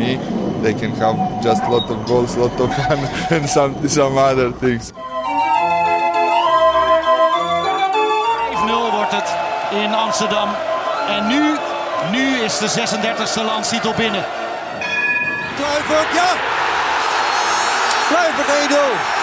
Me, they can have just a lot of goals, a lot of fun, and some some other things. 5-0 wordt het in Amsterdam. En nu, nu is de 36e landstitel binnen. Kluivert, ja! Kluivert 1-0.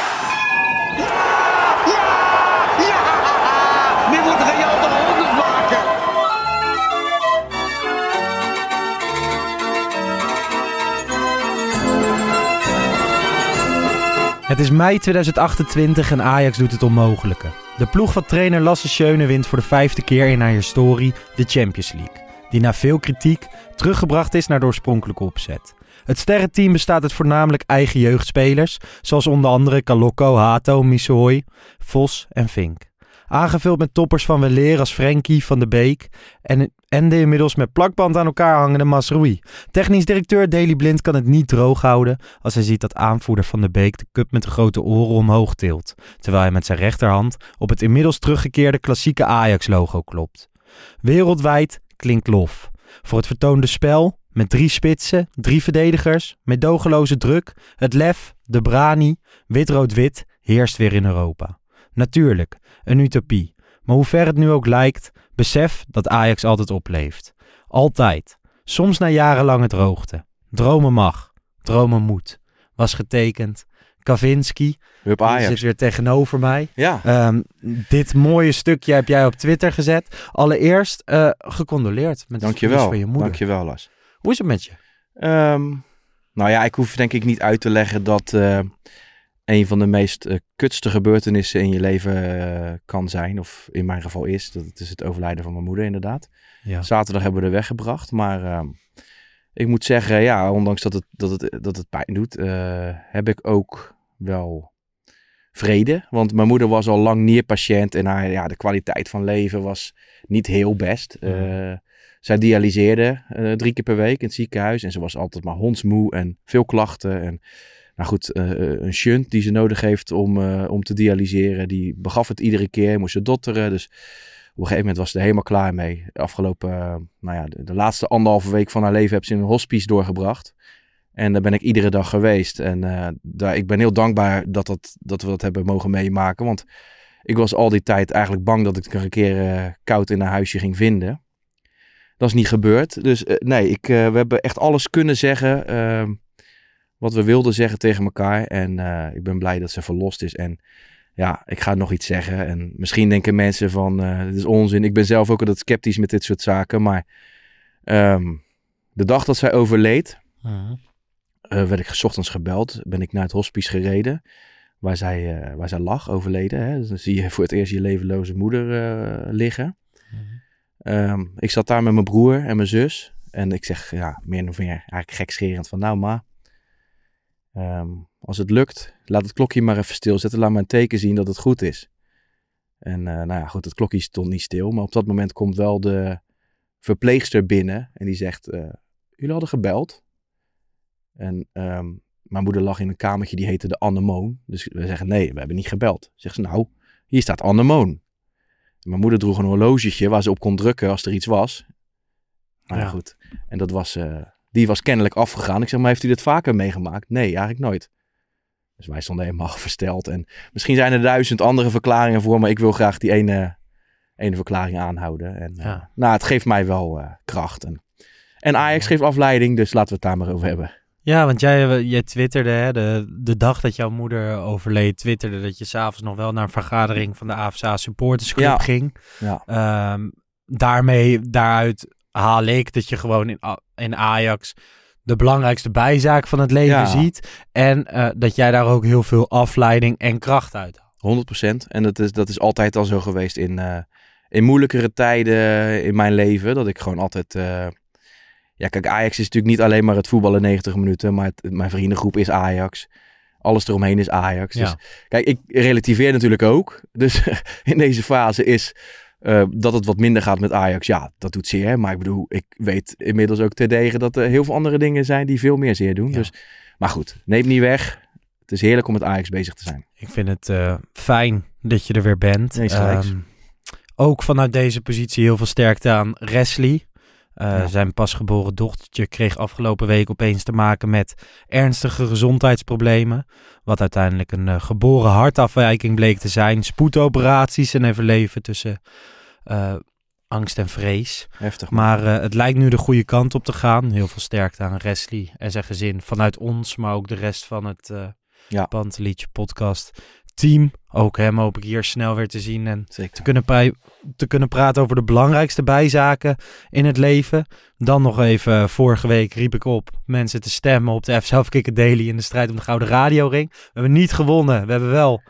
Het is mei 2028 en Ajax doet het onmogelijke. De ploeg van trainer Lasse Schöne wint voor de vijfde keer in haar historie de Champions League. Die na veel kritiek teruggebracht is naar de oorspronkelijke opzet. Het sterrenteam bestaat uit voornamelijk eigen jeugdspelers, zoals onder andere Kaloko, Hato, Missooi, Vos en Vink. Aangevuld met toppers van weleer als Frenkie van de Beek en, en de inmiddels met plakband aan elkaar hangende Masroei. Technisch directeur Daley Blind kan het niet droog houden als hij ziet dat aanvoerder van de Beek de cup met de grote oren omhoog tilt, terwijl hij met zijn rechterhand op het inmiddels teruggekeerde klassieke Ajax-logo klopt. Wereldwijd klinkt lof. Voor het vertoonde spel, met drie spitsen, drie verdedigers, met dogeloze druk, het lef, de brani, wit-rood-wit heerst weer in Europa. Natuurlijk, een utopie. Maar hoe ver het nu ook lijkt, besef dat Ajax altijd opleeft. Altijd. Soms na jarenlange droogte. Dromen mag. Dromen moet. Was getekend. Kavinski Hup Ajax. zit weer tegenover mij. Ja, Ehm, dit mooie stukje heb jij op Twitter gezet. Allereerst eh, gecondoleerd met het verlies van je moeder. Dankjewel, Lars. Hoe is het met je? Ehm, nou ja, ik hoef denk ik niet uit te leggen dat eh, een van de meest eh, kutste gebeurtenissen in je leven eh, kan zijn. Of in mijn geval is. Dat het is het overlijden van mijn moeder inderdaad. Ja. Zaterdag hebben we er weggebracht. Maar ehm, ik moet zeggen, ja, ondanks dat het, dat het, dat het pijn doet, eh, heb ik ook wel vrede. Want mijn moeder was al lang nierpatiënt en haar, ja, de kwaliteit van leven was niet heel best. Eh, zij dialyseerde drie keer per week in het ziekenhuis en ze was altijd maar hondsmoe en veel klachten. En nou goed, eh, een shunt die ze nodig heeft om, eh, om te dialyseren, die begaf het iedere keer, moest ze dotteren. Dus op een gegeven moment was ze er helemaal klaar mee. Afgelopen, eh, nou ja, de, laatste anderhalve week van haar leven heeft ze in een hospice doorgebracht. En daar ben ik iedere dag geweest. En eh, daar, ik ben heel dankbaar dat, dat, dat we dat hebben mogen meemaken. Want ik was al die tijd eigenlijk bang dat ik een keer eh, koud in haar huisje ging vinden. Dat is niet gebeurd. Dus eh, nee, ik, eh, we hebben echt alles kunnen zeggen ehm, wat we wilden zeggen tegen elkaar. En eh, ik ben blij dat ze verlost is. En ja, ik ga nog iets zeggen. En misschien denken mensen van, eh dit is onzin. Ik ben zelf ook altijd sceptisch met dit soort zaken. Maar ehm, de dag dat zij overleed, eh, werd ik 's ochtends gebeld. Ben ik naar het hospice gereden. Waar zij, waar zij lag, overleden. Hè. Dus dan zie je voor het eerst je levenloze moeder liggen. Ehm, ik zat daar met mijn broer en mijn zus. En ik zeg, ja, meer of meer eigenlijk gekscherend van... Nou, ma, ehm, als het lukt, laat het klokje maar even stilzetten. Laat maar een teken zien dat het goed is. En eh, nou ja, goed, het klokje stond niet stil. Maar op dat moment komt wel de verpleegster binnen. En die zegt, eh, jullie hadden gebeld. En ehm, mijn moeder lag in een kamertje die heette de anemoon. Dus we zeggen, nee, we hebben niet gebeld. Zegt ze, nou, hier staat anemoon. Mijn moeder droeg een horlogetje waar ze op kon drukken als er iets was. Nou ja, Ja. goed. En dat was, eh, die was kennelijk afgegaan. Ik zeg, maar heeft u dit vaker meegemaakt? Nee, eigenlijk nooit. Dus wij stonden helemaal versteld. En misschien zijn er duizend andere verklaringen voor, maar ik wil graag die ene, ene verklaring aanhouden. En eh, nou, het geeft mij wel eh, kracht. En, en Ajax geeft afleiding, dus laten we het daar maar over hebben. Ja, want jij, eh, jij twitterde hè, de, de dag dat jouw moeder overleed, twitterde dat je s'avonds nog wel naar een vergadering van de AFSA supportersclub Ja. ging. Ja. Ehm, daarmee, daaruit haal ik dat je gewoon in, A- in Ajax de belangrijkste bijzaak van het leven Ja. ziet. En eh, dat jij daar ook heel veel afleiding en kracht uit haalt. 100%. En dat is, dat is altijd al zo geweest in, eh, in moeilijkere tijden in mijn leven, dat ik gewoon altijd... eh, ja, kijk, Ajax is natuurlijk niet alleen maar het voetballen 90 minuten, maar het- mijn vriendengroep is Ajax. Alles eromheen is Ajax. Ja. Dus kijk, ik relativeer natuurlijk ook. Dus in deze fase is eh, dat het wat minder gaat met Ajax. Ja, dat doet zeer. Maar ik bedoel, ik weet inmiddels ook terdege dat er heel veel andere dingen zijn die veel meer zeer doen. Ja. Dus, maar goed, neem niet weg. Het is heerlijk om met Ajax bezig te zijn. Ik vind het eh, fijn dat je er weer bent. Nee. Ehm, ook vanuit deze positie heel veel sterkte aan Wesley. Eh, Ja. Zijn pasgeboren dochtertje kreeg afgelopen week opeens te maken met ernstige gezondheidsproblemen. Wat uiteindelijk een eh, geboren hartafwijking bleek te zijn. Spoedoperaties en even leven tussen eh, angst en vrees. Heftig. Maar het lijkt nu de goede kant op te gaan. Heel veel sterkte aan Wesley en zijn gezin. Vanuit ons, maar ook de rest van het eh Ja. Podcast team. Ook hem hoop ik hier snel weer te zien en Zeker. te kunnen, te kunnen praten over de belangrijkste bijzaken in het leven. Dan nog even, eh, vorige week riep ik op mensen te stemmen op de F Zelf Kikken Daily in de strijd om de Gouden Radioring. We hebben niet gewonnen. We hebben wel,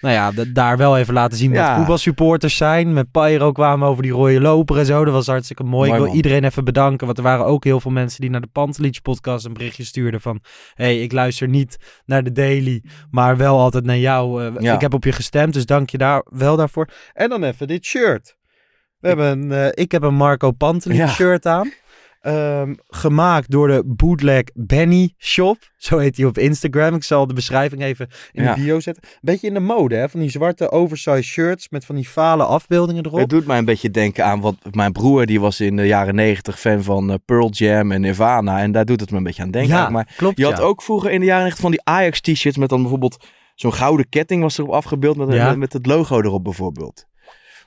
nou ja, daar wel even laten zien Ja. wat voetbalsupporters zijn. Met Pyro kwamen we over die rode loper en zo. Dat was hartstikke mooi. Mooi, ik wil iedereen even bedanken, want er waren ook heel veel mensen die naar de Pantelietje podcast een berichtje stuurden van... hey, ik luister niet naar de Daily, maar wel altijd naar jou. Eh, Ja. Ik heb op je gestemd, dus dank je daar wel daarvoor. En dan even dit shirt. We hebben een, eh, ik heb een Marco Pantelic Ja. shirt aan. Ehm, gemaakt door de Bootleg Benny Shop. Zo heet hij op Instagram. Ik zal de beschrijving even in Ja. de bio zetten. Beetje in de mode, hè? Van die zwarte oversized shirts met van die fale afbeeldingen erop. Het doet mij een beetje denken aan wat mijn broer, die was in de jaren 90 fan van eh, Pearl Jam en Nirvana. En daar doet het me een beetje aan denken. ja, Maar klopt. je had ja. ook vroeger in de jaren 90 van die Ajax t-shirts met dan bijvoorbeeld zo'n gouden ketting was erop afgebeeld met, Ja. met, met het logo erop bijvoorbeeld.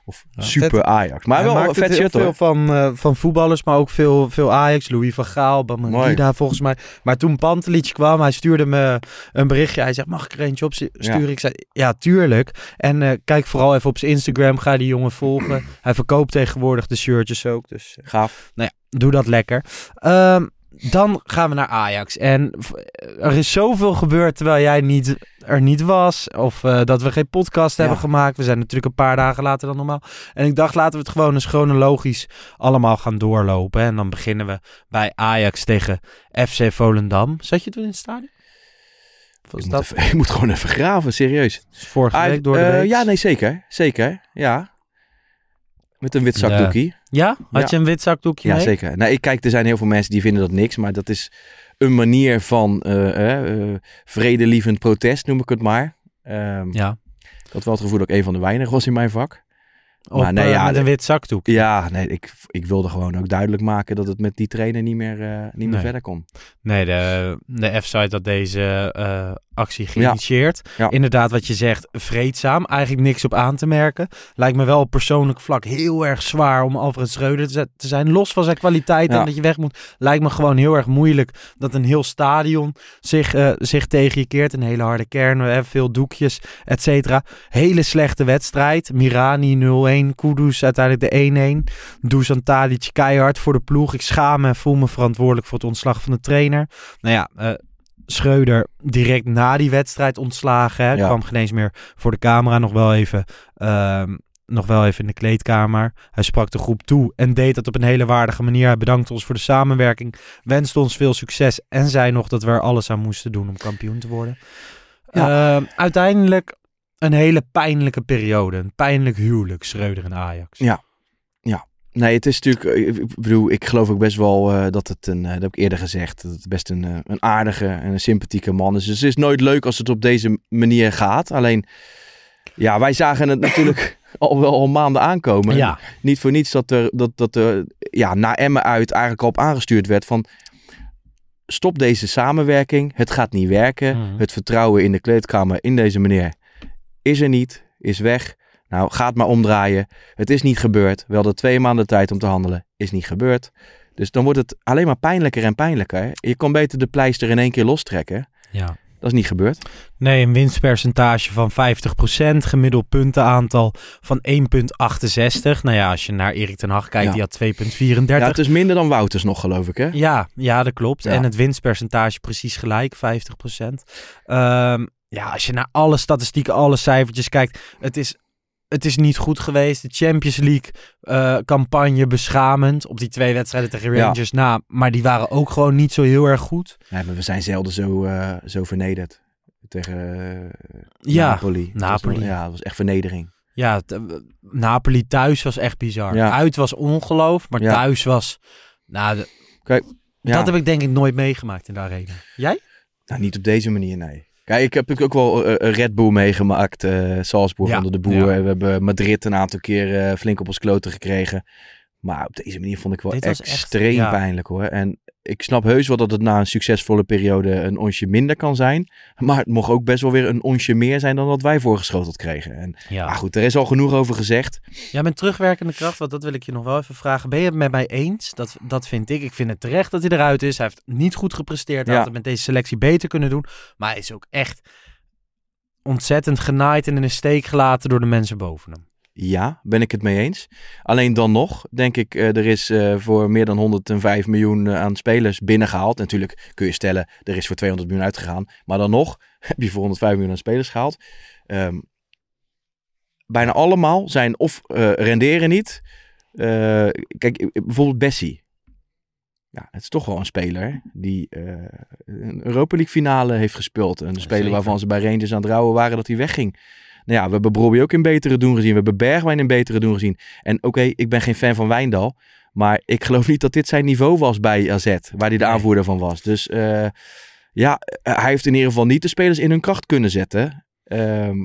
Of Ja, super vet. Ajax. Maar Hij wel maakt een vet heel veel van, eh, van voetballers, maar ook veel, veel Ajax. Louis van Gaal, Bamangida volgens mij. Maar toen Pantelic kwam, hij stuurde me een berichtje. Hij zegt, mag ik er eentje op sturen? Ik zei, ja, tuurlijk. En eh, kijk vooral even op zijn Instagram, ga die jongen volgen. hij verkoopt tegenwoordig de shirtjes ook, dus eh, Gaaf. doe dat lekker. Ehm, dan gaan we naar Ajax. En er is zoveel gebeurd terwijl jij niet, er niet was. Of eh, dat we geen podcast hebben gemaakt. We zijn natuurlijk een paar dagen later dan normaal. En ik dacht, laten we het gewoon eens chronologisch allemaal gaan doorlopen. En dan beginnen we bij Ajax tegen FC Volendam. Zat je toen in het stadion? Dat moet, even- moet gewoon even graven, serieus. vorige week door de eh, week? ja, nee, zeker. Zeker, ja. Met een wit Ja. zakdoekie. Ja? Had je een wit zakdoekje Ja, mee? zeker. Nou, ik kijk, er zijn heel veel mensen die vinden dat niks, maar dat is een manier van eh, eh, eh, vredelievend protest, noem ik het maar. Ehm, Ja. Had wel het gevoel dat ik een van de weinigen was in mijn vak. Op, Maar nee, ja, met de- een wit zakdoek. Ja, nee, ik, ik wilde gewoon ook duidelijk maken dat het met die trainer niet meer, niet meer Nee. verder kon. Nee, de, de F-site had deze actie geïnitieerd. Ja. Inderdaad, wat je zegt, vreedzaam. Eigenlijk niks op aan te merken. Lijkt me wel op persoonlijk vlak heel erg zwaar om Alfred Schreuder te, te zijn. Los van zijn kwaliteit en dat je weg moet. Lijkt me gewoon heel erg moeilijk dat een heel stadion zich, eh, zich tegen je keert. Een hele harde kern, we hebben veel doekjes, et cetera. Hele slechte wedstrijd. Mirani 0-1, Kudus uiteindelijk de 1-1. Dusan Tadic keihard voor de ploeg. Ik schaam me en voel me verantwoordelijk voor het ontslag van de trainer. Nou ja, eh, Schreuder direct na die wedstrijd ontslagen. Hè. Ja. Kwam geen eens meer voor de camera. Nog wel even... ehm, nog wel even in de kleedkamer. Hij sprak de groep toe en deed dat op een hele waardige manier. Hij bedankte ons voor de samenwerking, wenste ons veel succes en zei nog dat we er alles aan moesten doen om kampioen te worden. Ehm, uiteindelijk een hele pijnlijke periode. Een pijnlijk huwelijk, Schreuder en Ajax. Ja. Nee, het is natuurlijk, eh, ik bedoel, ik geloof ook best wel eh, dat het een, eh, dat heb ik eerder gezegd, dat het best een, een aardige en een sympathieke man is. Dus het is nooit leuk als het op deze manier gaat. Alleen, ja, wij zagen het natuurlijk al wel al maanden aankomen. Ja, Niet voor niets dat er, dat, dat er ja, naar Emmen uit eigenlijk al op aangestuurd werd van stop deze samenwerking, het gaat niet werken. Mhm. Het vertrouwen in de kleedkamer in deze meneer is er niet, is weg. Nou, ga het maar omdraaien. Het is niet gebeurd. We hadden twee maanden tijd om te handelen. Is niet gebeurd. Dus dan wordt het alleen maar pijnlijker en pijnlijker. Je kan beter de pleister in één keer lostrekken. ja. Dat is niet gebeurd. Nee, een winstpercentage van 50%, gemiddeld puntenaantal van 1,68. Nou ja, als je naar Erik ten Hag kijkt, Ja. die had 2,34. Ja, het is minder dan Wouters nog, geloof ik, hè? Ja, ja, dat klopt. Ja. En het winstpercentage precies gelijk, 50%. Ehm, ja, als je naar alle statistieken, alle cijfertjes kijkt, het is het is niet goed geweest. De Champions League eh, campagne beschamend. Op die twee wedstrijden tegen Ja. Rangers na. Maar die waren ook gewoon niet zo heel erg goed. Nee, maar we zijn zelden zo, eh, zo vernederd. Tegen eh, Ja, Napoli. Was Napoli. ja, dat was echt vernedering. Ja, Napoli thuis was echt bizar. Ja. Uit was ongeloof, maar Ja. thuis was... Nou, de- Ja. dat heb ik denk ik nooit meegemaakt in de arena. Jij? Nou, niet op deze manier, nee. Kijk, ik heb natuurlijk ook wel eh, een Red Bull meegemaakt. eh Salzburg Ja, onder de boer. ja. We hebben Madrid een aantal keer eh, flink op ons kloten gekregen. Maar op deze manier vond ik wel was echt, extreem ja. pijnlijk hoor. En ik snap heus wel dat het na een succesvolle periode een onsje minder kan zijn. Maar het mocht ook best wel weer een onsje meer zijn dan wat wij voorgeschoteld kregen. En, Ja. Maar goed, er is al genoeg over gezegd. Ja, met terugwerkende kracht, want dat wil ik je nog wel even vragen. Ben je het met mij eens? Dat, dat vind ik. Ik vind het terecht dat hij eruit is. Hij heeft niet goed gepresteerd. Hij Ja. had het met deze selectie beter kunnen doen. Maar hij is ook echt ontzettend genaaid en in een steek gelaten door de mensen boven hem. Ja, ben ik het mee eens. Alleen dan nog, denk ik, eh, er is eh, voor meer dan 105 miljoen eh, aan spelers binnengehaald. Natuurlijk kun je stellen, er is voor 200 miljoen uitgegaan. Maar dan nog heb je voor 105 miljoen aan spelers gehaald. Ehm, bijna allemaal zijn of renderen niet. Kijk, bijvoorbeeld Bessie. Ja, het is toch wel een speler die een Europa League finale heeft gespeeld. Een speler zeker. waarvan ze bij Rangers aan het rouwen waren dat hij wegging. Nou ja, we hebben Brobby ook in betere doen gezien. We hebben Bergwijn in betere doen gezien. En oké, ik ben geen fan van Wijndal. Maar ik geloof niet dat dit zijn niveau was bij AZ. Waar hij de aanvoerder van was. Dus eh, ja, eh, hij heeft in ieder geval niet de spelers in hun kracht kunnen zetten. Ehm,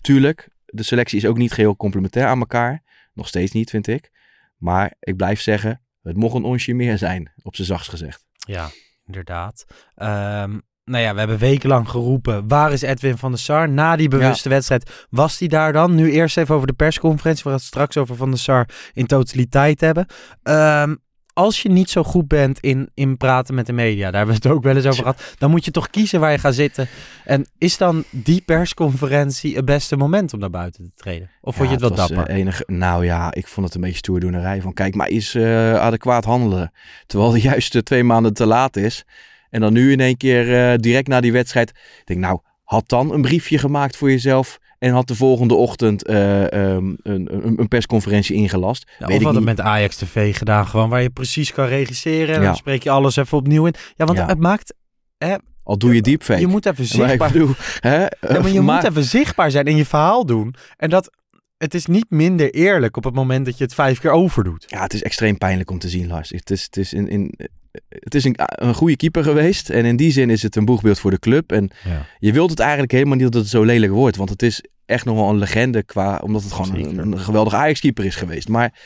tuurlijk, de selectie is ook niet geheel complementair aan elkaar. Nog steeds niet, vind ik. Maar ik blijf zeggen, het mocht een onsje meer zijn, op zijn zachtst gezegd. Ja, inderdaad. Ehm, nou ja, we hebben wekenlang geroepen, waar is Edwin van der Sar? Na die bewuste wedstrijd, was hij daar dan? Nu eerst even over de persconferentie, we gaan het straks over Van der Sar in totaliteit hebben. Ehm, als je niet zo goed bent in, in praten met de media, daar hebben we het ook wel eens over gehad, dan moet je toch kiezen waar je gaat zitten. En is dan die persconferentie het beste moment om naar buiten te treden? Of vond je het Ja, wat was, dapper? eh, enige, nou ja, ik vond het een beetje stoerdoenerij. Van kijk, maar is eh, adequaat handelen. Terwijl het juist twee maanden te laat is. En dan nu in één keer eh, direct na die wedstrijd. Ik denk nou, had dan een briefje gemaakt voor jezelf. En had de volgende ochtend eh, ehm, een, een, een persconferentie ingelast. Ja, weet of had het met Ajax TV gedaan, gewoon waar je precies kan regisseren. En Ja. dan spreek je alles even opnieuw in. Ja, want Ja. het maakt... Al doe je deepfake. Je moet even Maar zichtbaar, bedoel, hè, ja, maar je maar- moet even zichtbaar zijn en je verhaal doen. En dat, het is niet minder eerlijk op het moment dat je het vijf keer overdoet. Ja, het is extreem pijnlijk om te zien, Lars. Het is, het is, in, in, het is een, een goede keeper geweest. En in die zin is het een boegbeeld voor de club. En Ja. je wilt het eigenlijk helemaal niet dat het zo lelijk wordt. Want het is echt nog wel een legende qua... Omdat het gewoon een, geweldige Ajax-keeper is geweest. Maar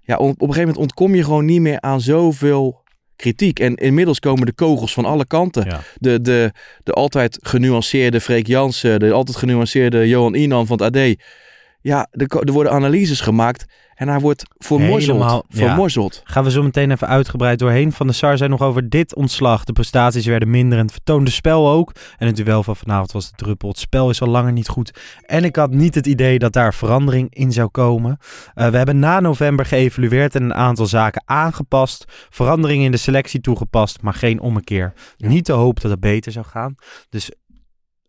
ja, op, op een gegeven moment ontkom je gewoon niet meer aan zoveel kritiek. En inmiddels komen de kogels van alle kanten. Ja. De, de, de altijd genuanceerde Freek Jansen. De altijd genuanceerde Johan Inan van het AD. Ja, er, er worden analyses gemaakt. En hij wordt vermorzeld. Helemaal, ja. vermorzeld. Gaan we zo meteen even uitgebreid doorheen. Van de Sar zei nog over dit ontslag. De prestaties werden minder en het vertoonde spel ook. En het duel van vanavond was de druppel. Het spel is al langer niet goed. En ik had niet het idee dat daar verandering in zou komen. Eh, we hebben na november geëvalueerd en een aantal zaken aangepast. Veranderingen in de selectie toegepast, maar geen ommekeer. Niet de hoop dat het beter zou gaan. Dus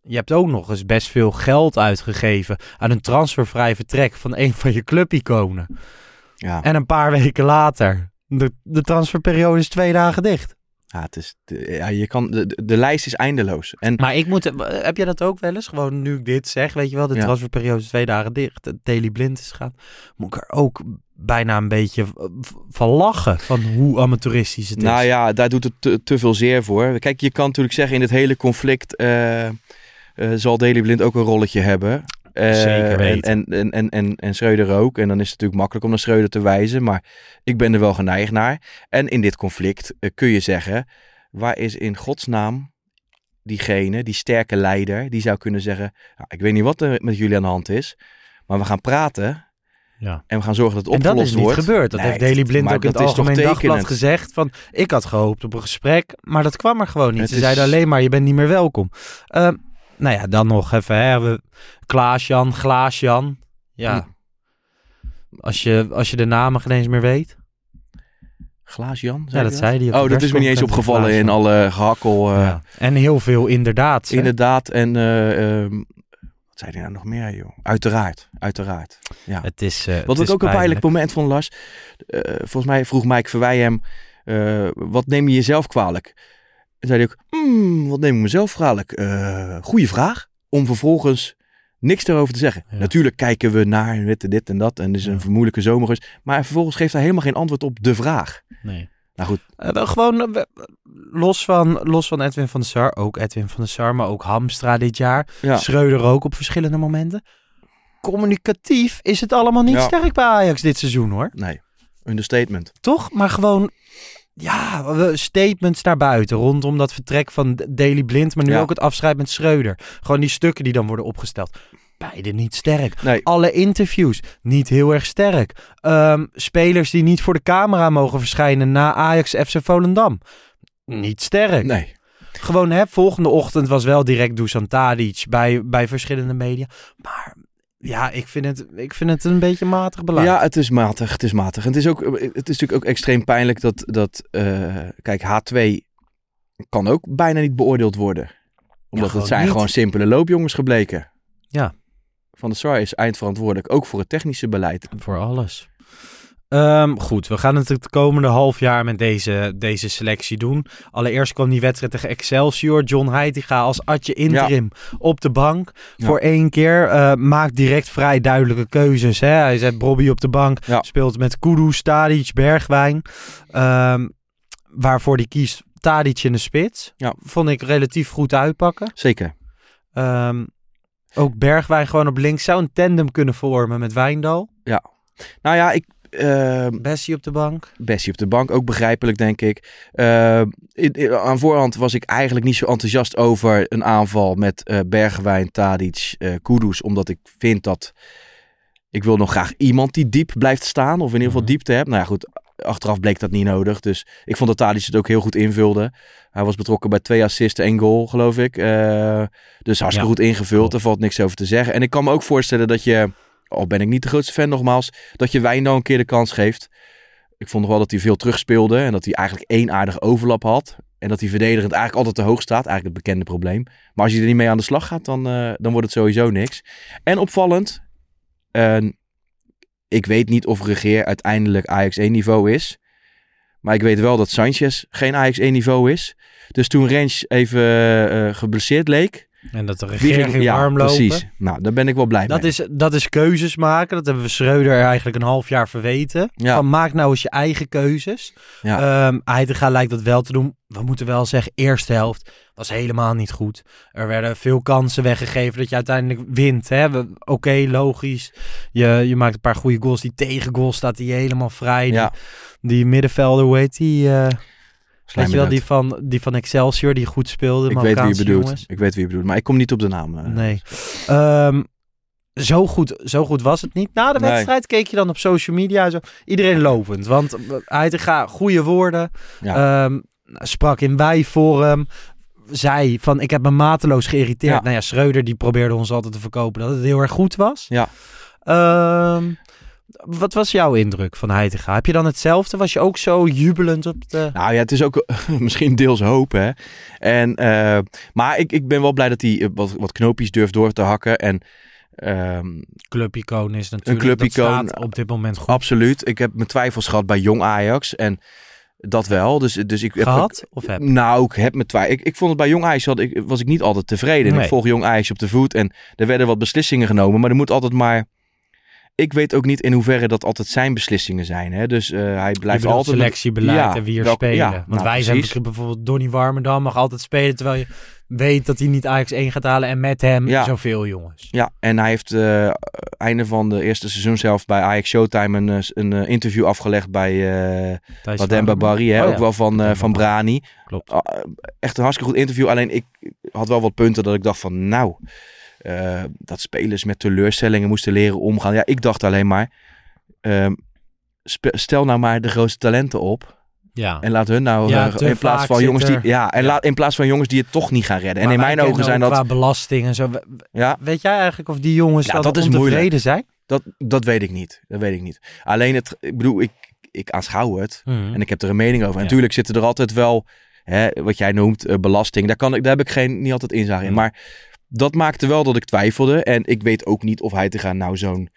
je hebt ook nog eens best veel geld uitgegeven aan een transfervrij vertrek van een van je clubiconen. Ja. En een paar weken later, de, de transferperiode is twee dagen dicht. Ja, het is, ja, je kan, de, de- de lijst is eindeloos. En Maar ik moet, heb jij dat ook wel eens? Gewoon nu ik dit zeg, weet je wel, de Ja. transferperiode is twee dagen dicht. Daily Blind is gaan. Moet ik er ook bijna een beetje van lachen, van hoe amateuristisch het is. nou ja, daar doet het te, te veel zeer voor. Kijk, je kan natuurlijk zeggen in dit hele conflict eh, eh, zal Daley Blind ook een rolletje hebben. Eh, Zeker weten. En, en, en, en, en Schreuder ook. En dan is het natuurlijk makkelijk om naar Schreuder te wijzen. Maar ik ben er wel geneigd naar. En in dit conflict eh, kun je zeggen... waar is in godsnaam diegene, die sterke leider... die zou kunnen zeggen... "Ja, ik weet niet wat er met jullie aan de hand is... maar we gaan praten... Ja. en we gaan zorgen dat het en dat opgelost is niet wordt. gebeurd. Dat Nee, heeft Daily Blind ook in het dat Algemeen Dagblad gezegd. Van, ik had gehoopt op een gesprek, maar dat kwam er gewoon niet. Het Ze is- zeiden alleen maar, je bent niet meer welkom. Ehm, nou ja, dan nog even, hè. We, Klaas-Jan, Glaas-Jan. Ja, als je, als je de namen geen eens meer weet. Glaas-Jan? Ja, dat zei hij. Oh, dat is me niet eens opgevallen in alle gehakkel. eh, Ja. En heel veel inderdaad. hè. Inderdaad. En eh, ehm, Wat zei hij nou nog meer, joh? Uiteraard, uiteraard. Ja. Het is, eh, Wat het is ook een pijnlijk moment vond, Lars. volgens mij vroeg Mike Verwij hem, wat neem je jezelf kwalijk? En zei hij ook, "Hmm, wat neem ik mezelf kwalijk? Eh goeie vraag. Om vervolgens niks erover te zeggen. Ja. Natuurlijk kijken we naar dit en dit en dat. En het is een Ja. vermoedelijke zomer geweest. Maar vervolgens geeft hij helemaal geen antwoord op de vraag. Nee. Nou goed, Eh, wel gewoon eh, los, van, los van Edwin van der Sar, ook Edwin van der Sar, maar ook Hamstra dit jaar. ja. Schreuder ook op verschillende momenten. Communicatief is het allemaal niet Ja. sterk bij Ajax dit seizoen hoor. Nee, understatement. Toch? Maar gewoon, ja, statements naar buiten rondom dat vertrek van Daily Blind, maar nu Ja. ook het afscheid met Schreuder. Gewoon die stukken die dan worden opgesteld. Beide niet sterk. Nee, Alle interviews niet heel erg sterk. Ehm, spelers die niet voor de camera mogen verschijnen na Ajax FC Volendam. Niet sterk. nee. Gewoon, hè, volgende ochtend was wel direct Dusan Tadic bij, bij verschillende media. Maar ja, ik vind het, ik vind het een beetje matig beleid. Ja, het is matig. Het is matig. En het is, ook, het is natuurlijk ook extreem pijnlijk dat, dat eh, kijk, H2 kan ook bijna niet beoordeeld worden. Omdat het zijn niet. gewoon simpele loopjongens gebleken. Ja. Van der Sar is eindverantwoordelijk, ook voor het technische beleid. Voor alles. Ehm, goed, we gaan het het komende half jaar met deze, deze selectie doen. Allereerst kwam die wedstrijd tegen Excelsior. John Heitinga als Atje interim op de bank. Ja. Voor één keer. eh, maakt direct vrij duidelijke keuzes. Hè? Hij zet Bobby op de bank. Ja. Speelt met Kudus, Tadic, Bergwijn. Ehm, waarvoor die kiest Tadic in de spits. Ja. Vond ik relatief goed uitpakken. Zeker. Ehm, ook Bergwijn gewoon op links. Zou een tandem kunnen vormen met Wijndal. Nou ja, ik... eh, Bessie op de bank. Bessie op de bank, ook begrijpelijk denk ik. Eh, in- in- aan voorhand was ik eigenlijk niet zo enthousiast over een aanval met eh Bergwijn, Tadic, eh Kudus. Omdat ik vind dat... Ik wil nog graag iemand die diep blijft staan. Of in ieder geval Mhm. diepte hebt. Nou ja, goed. Achteraf bleek dat niet nodig. Dus ik vond dat Tadic het ook heel goed invulde. Hij was betrokken bij twee assists en goal, geloof ik. Eh, dus hartstikke Ja, goed ingevuld. Er valt niks over te zeggen. En ik kan me ook voorstellen dat je... Al ben ik niet de grootste fan nogmaals. Dat je Wijndal een keer de kans geeft. Ik vond nog wel dat hij veel terugspeelde. En dat hij eigenlijk één aardige overlap had. En dat hij verdedigend eigenlijk altijd te hoog staat. Eigenlijk het bekende probleem. Maar als je er niet mee aan de slag gaat, dan, eh, dan wordt het sowieso niks. En opvallend. eh, ik weet niet of Regeer uiteindelijk Ajax 1 niveau is. Maar ik weet wel dat Sanchez geen Ajax 1 niveau is. Dus toen Rens even eh, geblesseerd leek. En dat de regering ging- warm lopen. precies. Nou, daar ben ik wel blij Dat mee. is, dat is keuzes maken. Dat hebben we Schreuder eigenlijk een half jaar verweten. Ja. Van maak nou eens je eigen keuzes. Ja. Ehm lijkt dat wel te doen. We moeten wel zeggen, eerste helft was helemaal niet goed. Er werden veel kansen weggegeven dat je uiteindelijk wint. Oké, logisch. Je, je maakt een paar goede goals. Die tegengoal staat die helemaal vrij. ja, Die, die middenvelder, hoe heet die? eh, weet je wel, die van, die van Excelsior, die goed speelde. Ik weet wie je bedoelt. jongens. Ik weet wie je bedoelt. Maar ik kom niet op de naam. eh. Nee. Ehm, zo, goed, zo goed was het niet. Na de Nee. wedstrijd keek je dan op social media. Zo, iedereen lovend. Want Heitinga, goede woorden. Ja. Ehm, sprak in wij hem. Zei van, ik heb me mateloos geïrriteerd. Ja. Nou ja, Schreuder die probeerde ons altijd te verkopen dat het heel erg goed was. Ja. Ehm, wat was jouw indruk van Heitinga? Heb je dan hetzelfde? Was je ook zo jubelend op de... Nou ja, het is ook misschien deels hoop, hè. En, eh, maar ik, ik ben wel blij dat hij eh, wat, wat knoopjes durft door te hakken. En ehm, clubicoon is natuurlijk. clubicoon, Dat staat op dit moment goed. absoluut, ik heb mijn twijfels gehad bij jong Ajax. En dat wel. Dus, dus ik heb Gehad? Of heb? Nou, ik heb mijn twijfels. Ik, ik vond het bij Jong Ajax had ik, was ik niet altijd tevreden. Nee. Ik volg Jong Ajax op de voet en er werden wat beslissingen genomen. Maar er moet altijd maar... Ik weet ook niet in hoeverre dat altijd zijn beslissingen zijn. Hè? Dus eh, hij blijft altijd... selectiebeleid Ja, en wie er welke- spelen. ja, Want nou, wij zijn bijvoorbeeld Donny Warmerdam mag altijd spelen terwijl je weet dat hij niet Ajax 1 gaat halen en met hem Ja. zoveel jongens. Ja, en hij heeft eh einde van de eerste seizoenshelft bij Ajax Showtime een, eh, een interview afgelegd bij Warmerdam. Barry. Hè? Oh. Ook wel van, van Brani. Klopt. Ah, echt een hartstikke goed interview. Alleen ik had wel wat punten dat ik dacht van nou, eh, dat spelers met teleurstellingen moesten leren omgaan. Ja, ik dacht alleen maar, ehm, stel nou maar de grootste talenten op. Ja. En laat hun nou Ja, eh, in plaats van jongens die ja en Ja. laat in plaats van jongens die het toch niet gaan redden. en in mijn ogen zijn dat qua belasting en zo. Ja Weet jij eigenlijk of die jongens Ja, dan dat is moeilijk. zijn? Dat, dat weet ik niet. Dat weet ik niet. Alleen het, ik bedoel, ik, ik aanschouw het en ik heb er een mening over. En natuurlijk zitten er altijd wel, hè, wat jij noemt, eh, belasting. Daar, kan ik, daar heb ik geen, niet altijd inzage in. Nee. Maar dat maakte wel dat ik twijfelde. En ik weet ook niet of hij te gaan nou zo'n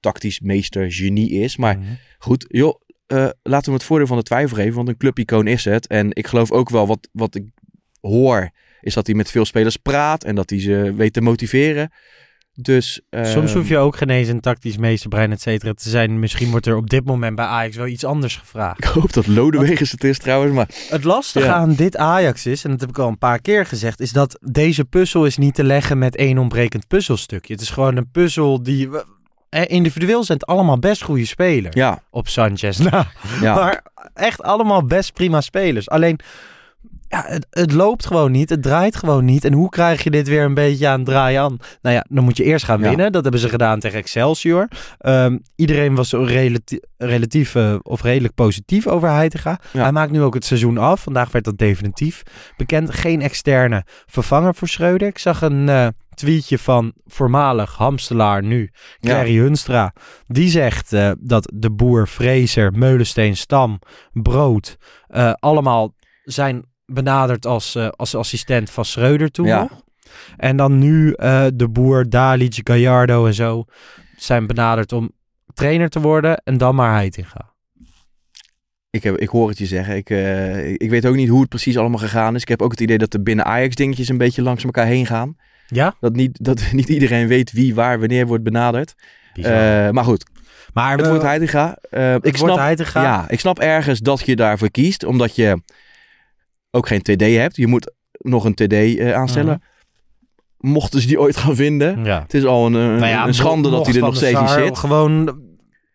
tactisch meester genie is. Maar Mhm. goed, joh, eh, laten we hem het voordeel van de twijfel geven. Want een clubicoon is het. En ik geloof ook wel wat, wat ik hoor, is dat hij met veel spelers praat. En dat hij ze weet te motiveren. Dus, Soms ehm, hoef je ook geen eens een tactisch meesterbrein, et cetera, te zijn. Misschien wordt er op dit moment bij Ajax wel iets anders gevraagd. Ik hoop dat Lodewegers het is trouwens. Maar Het lastige Ja. aan dit Ajax is, en dat heb ik al een paar keer gezegd, is dat deze puzzel is niet te leggen met één ontbrekend puzzelstukje. Het is gewoon een puzzel die... eh, Individueel zijn het allemaal best goede spelers. ja, Op Sanchez. Nou, ja. Maar echt allemaal best prima spelers. Alleen, ja, het, het loopt gewoon niet. Het draait gewoon niet. En hoe krijg je dit weer een beetje aan het draaien aan? Nou ja, dan moet je eerst gaan Ja. winnen. Dat hebben ze gedaan tegen Excelsior. Ehm, iedereen was relati- relatief eh, of redelijk positief over Heitinga. Ja. Hij maakt nu ook het seizoen af. Vandaag werd dat definitief bekend. Geen externe vervanger voor Schreuder. Ik zag een eh, tweetje van voormalig Hamstelaar nu, Ja. Clary Hunstra. Die zegt eh, dat de boer, Fraser, Meulensteen, Stam, Brood... allemaal zijn benaderd als, eh, als assistent van Schreuder toen Ja. nog. En dan nu eh, de boer, Dalic, Gallardo en zo... zijn benaderd om trainer te worden en dan maar Heitinga. Ik, heb, ik hoor het je zeggen. Ik, eh, ik weet ook niet hoe het precies allemaal gegaan is. Ik heb ook het idee dat de binnen Ajax dingetjes een beetje langs elkaar heen gaan. Ja? Dat niet, dat niet iedereen weet wie, waar, wanneer wordt benaderd. Maar goed, maar het we- wordt Heitinga. Het ik wordt snap, Heitinga. Ja, ik snap ergens dat je daarvoor kiest. Omdat je ook geen TD hebt. Je moet nog een TD eh, aanstellen. Mochten ze die ooit gaan vinden. Ja. Het is al een, een, Nou ja, een schande dat hij er nog steeds niet zit. Gewoon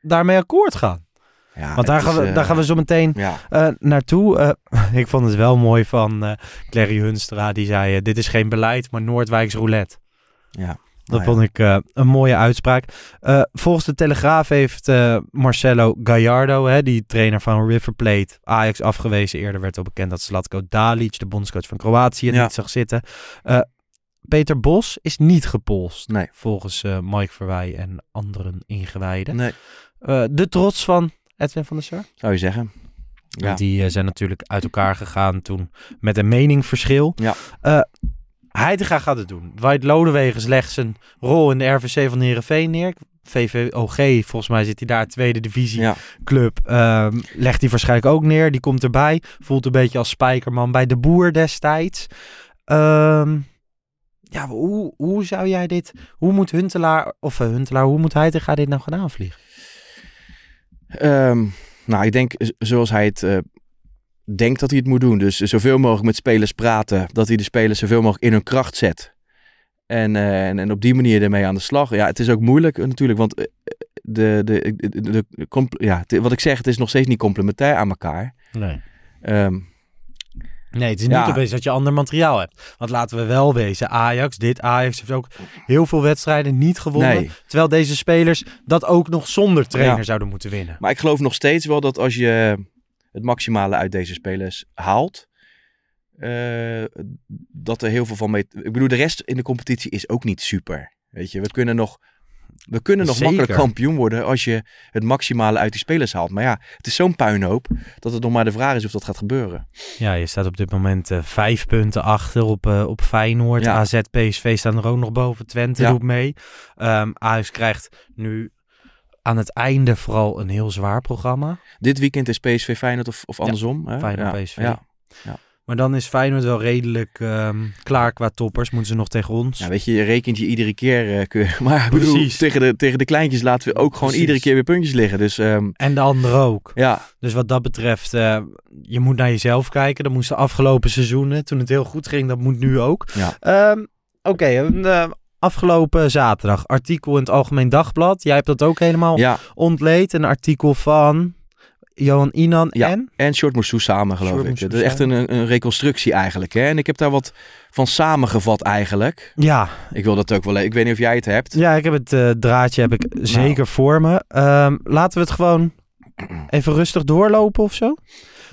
daarmee akkoord gaan. Ja, Want daar gaan, we, eh, daar gaan we zo meteen Ja, eh, naartoe. Eh, ik vond het wel mooi van eh Clary Hunstra. Die zei, eh, dit is geen beleid, maar Noordwijks roulette. ja. Dat Nou ja. vond ik eh, een mooie uitspraak. Eh, volgens de Telegraaf heeft eh, Marcelo Gallardo, hè, die trainer van River Plate, Ajax afgewezen. Eerder werd al bekend dat Zlatko Dalic, de bondscoach van Kroatië, Ja. niet zag zitten. Peter Bos is niet gepolst, Nee. volgens Mike Verwij en anderen ingewijden. Nee, de trots van Edwin van der Sar. zou je zeggen. Ja. Die zijn natuurlijk uit elkaar gegaan toen met een meningverschil. Ja. Heitinga gaat het doen. Dwight Lodewegen legt zijn rol in de RVC van Heerenveen neer. VVOG, volgens mij zit hij daar, tweede divisie Ja. club. ehm, legt hij waarschijnlijk ook neer. Die komt erbij. Voelt een beetje als spijkerman bij de boer destijds. Ehm, ja, hoe, hoe zou jij dit... Hoe moet Huntelaar, of eh, Huntelaar, hoe moet Heitinga dit nou gaan aanvliegen? Ehm, nou, ik denk zoals hij het eh, denkt dat hij het moet doen. Dus zoveel mogelijk met spelers praten. Dat hij de spelers zoveel mogelijk in hun kracht zet. En, eh, en, en op die manier ermee aan de slag. Ja, het is ook moeilijk eh, natuurlijk. Want eh, de, de, de, de, de- comp- ja, wat ik zeg, het is nog steeds niet complementair aan elkaar. Nee. Ehm, Nee, het is Ja. niet opeens dat je ander materiaal hebt. Want laten we wel wezen, Ajax, dit Ajax heeft ook heel veel wedstrijden niet gewonnen. nee. Terwijl deze spelers dat ook nog zonder trainer Ja. zouden moeten winnen. Maar ik geloof nog steeds wel dat als je het maximale uit deze spelers haalt. eh, dat er heel veel van mee. Ik bedoel, de rest in de competitie is ook niet super. Weet je, we kunnen nog. We kunnen nog Zeker. makkelijk kampioen worden als je het maximale uit die spelers haalt. Maar ja, het is zo'n puinhoop dat het nog maar de vraag is of dat gaat gebeuren. Ja, je staat op dit moment eh, vijf punten achter op, eh, op Feyenoord. Ja. AZ, PSV staan er ook nog boven. Twente Ja. doet mee. Ehm Ajax krijgt nu aan het einde vooral een heel zwaar programma. Dit weekend is PSV Feyenoord of, of andersom. hè? Feyenoord, ja. PSV. Ja. Maar dan is Feyenoord wel redelijk ehm, klaar qua toppers. Moeten ze nog tegen ons. Ja, weet je, je rekent je iedere keer. je- maar bedoel, Precies. tegen, de, tegen de kleintjes laten we ook gewoon Precies. iedere keer weer puntjes liggen. Dus ehm, En de anderen ook. ja, Dus wat dat betreft, eh, je moet naar jezelf kijken. Dat moest de afgelopen seizoenen, toen het heel goed ging, dat moet nu ook. Ja. Ehm, Oké, een, eh, afgelopen zaterdag, artikel in het Algemeen Dagblad. Jij hebt dat ook helemaal ja. ontleed. Een artikel van Johan Inan Ja. en... En Short Moussou samen, geloof Short ik. Moussou Het is echt een, een reconstructie eigenlijk. Hè? En ik heb daar wat van samengevat eigenlijk. Ja, Ik wil dat ook wel... Ik weet niet of jij het hebt. ja ik heb het eh, draadje heb ik Nou. zeker voor me. Ehm, laten we het gewoon even rustig doorlopen of zo.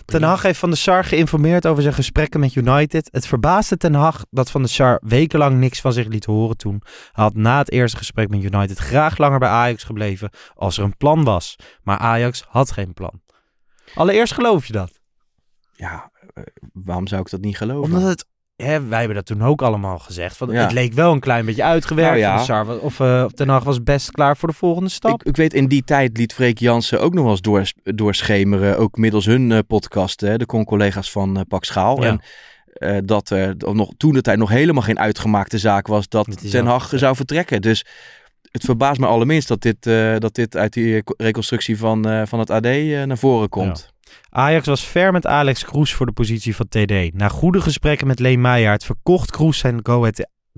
Ten Hag heeft Van der Sar geïnformeerd over zijn gesprekken met United. Het verbaasde Ten Hag dat Van der Sar wekenlang niks van zich liet horen toen. Hij had na het eerste gesprek met United graag langer bij Ajax gebleven als er een plan was. Maar Ajax had geen plan. Allereerst geloof je dat? Ja, eh, waarom zou ik dat niet geloven? Omdat het hè, wij hebben dat toen ook allemaal gezegd. Ja. Het leek wel een klein beetje uitgewerkt. Nou ja. Van de Sar, wa- of eh Ten Hag was best klaar voor de volgende stap. Ik, ik weet, in die tijd liet Freek Jansen ook nog wel eens door, doorschemeren. Ook middels hun eh, podcast, hè, de con-collega's van eh Pak Schaal. Ja. En eh, dat er nog, toen de tijd nog helemaal geen uitgemaakte zaak was dat Ten Hag zou vertrekken. Dus het verbaast me allerminst dat dit, eh, dat dit uit die eh, reconstructie van, eh, van het AD eh, naar voren komt. Ajax was ver met Alex Kroes voor de positie van TD. Na goede gesprekken met Leen Meijaert verkocht Kroes zijn Go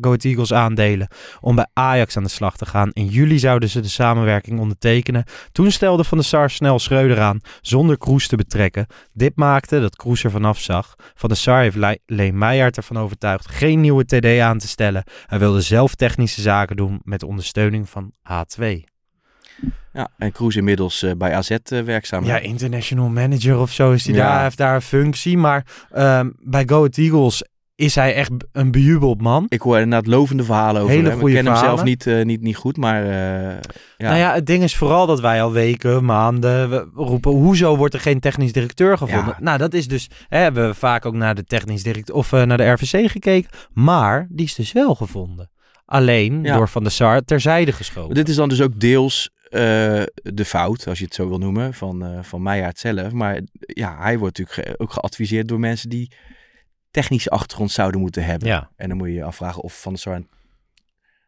Eagles aandelen om bij Ajax aan de slag te gaan. In juli zouden ze de samenwerking ondertekenen. Toen stelde Van der Sar snel Schreuder aan zonder Kroes te betrekken. Dit maakte dat Kroes er vanaf zag. Van der Sar heeft Le- Leen Meijaert ervan overtuigd geen nieuwe TD aan te stellen. Hij wilde zelf technische zaken doen met ondersteuning van H2. Ja, en Kroes inmiddels eh, bij AZ eh, werkzaam. Ja, international manager of zo is hij Ja. daar. Heeft daar een functie. Maar ehm, bij Go Ahead Eagles is hij echt een bejubeld man. Ik hoor inderdaad lovende verhalen over Hele hem. Ik ken hem zelf niet, eh, niet, niet goed, maar eh, ja. Nou ja, het ding is vooral dat wij al weken, maanden we roepen... hoezo wordt er geen technisch directeur gevonden? Ja. Nou, dat is dus... Hè, hebben we vaak ook naar de technisch directeur... of naar de RVC gekeken. Maar die is dus wel gevonden. Alleen Ja. door Van der Sar terzijde geschoven. Dit is dan dus ook deels de fout, als je het zo wil noemen, van, eh van Meijaard zelf. Maar ja, hij wordt natuurlijk ge- ook geadviseerd door mensen die technische achtergrond zouden moeten hebben. Ja, En dan moet je je afvragen of Van der Sar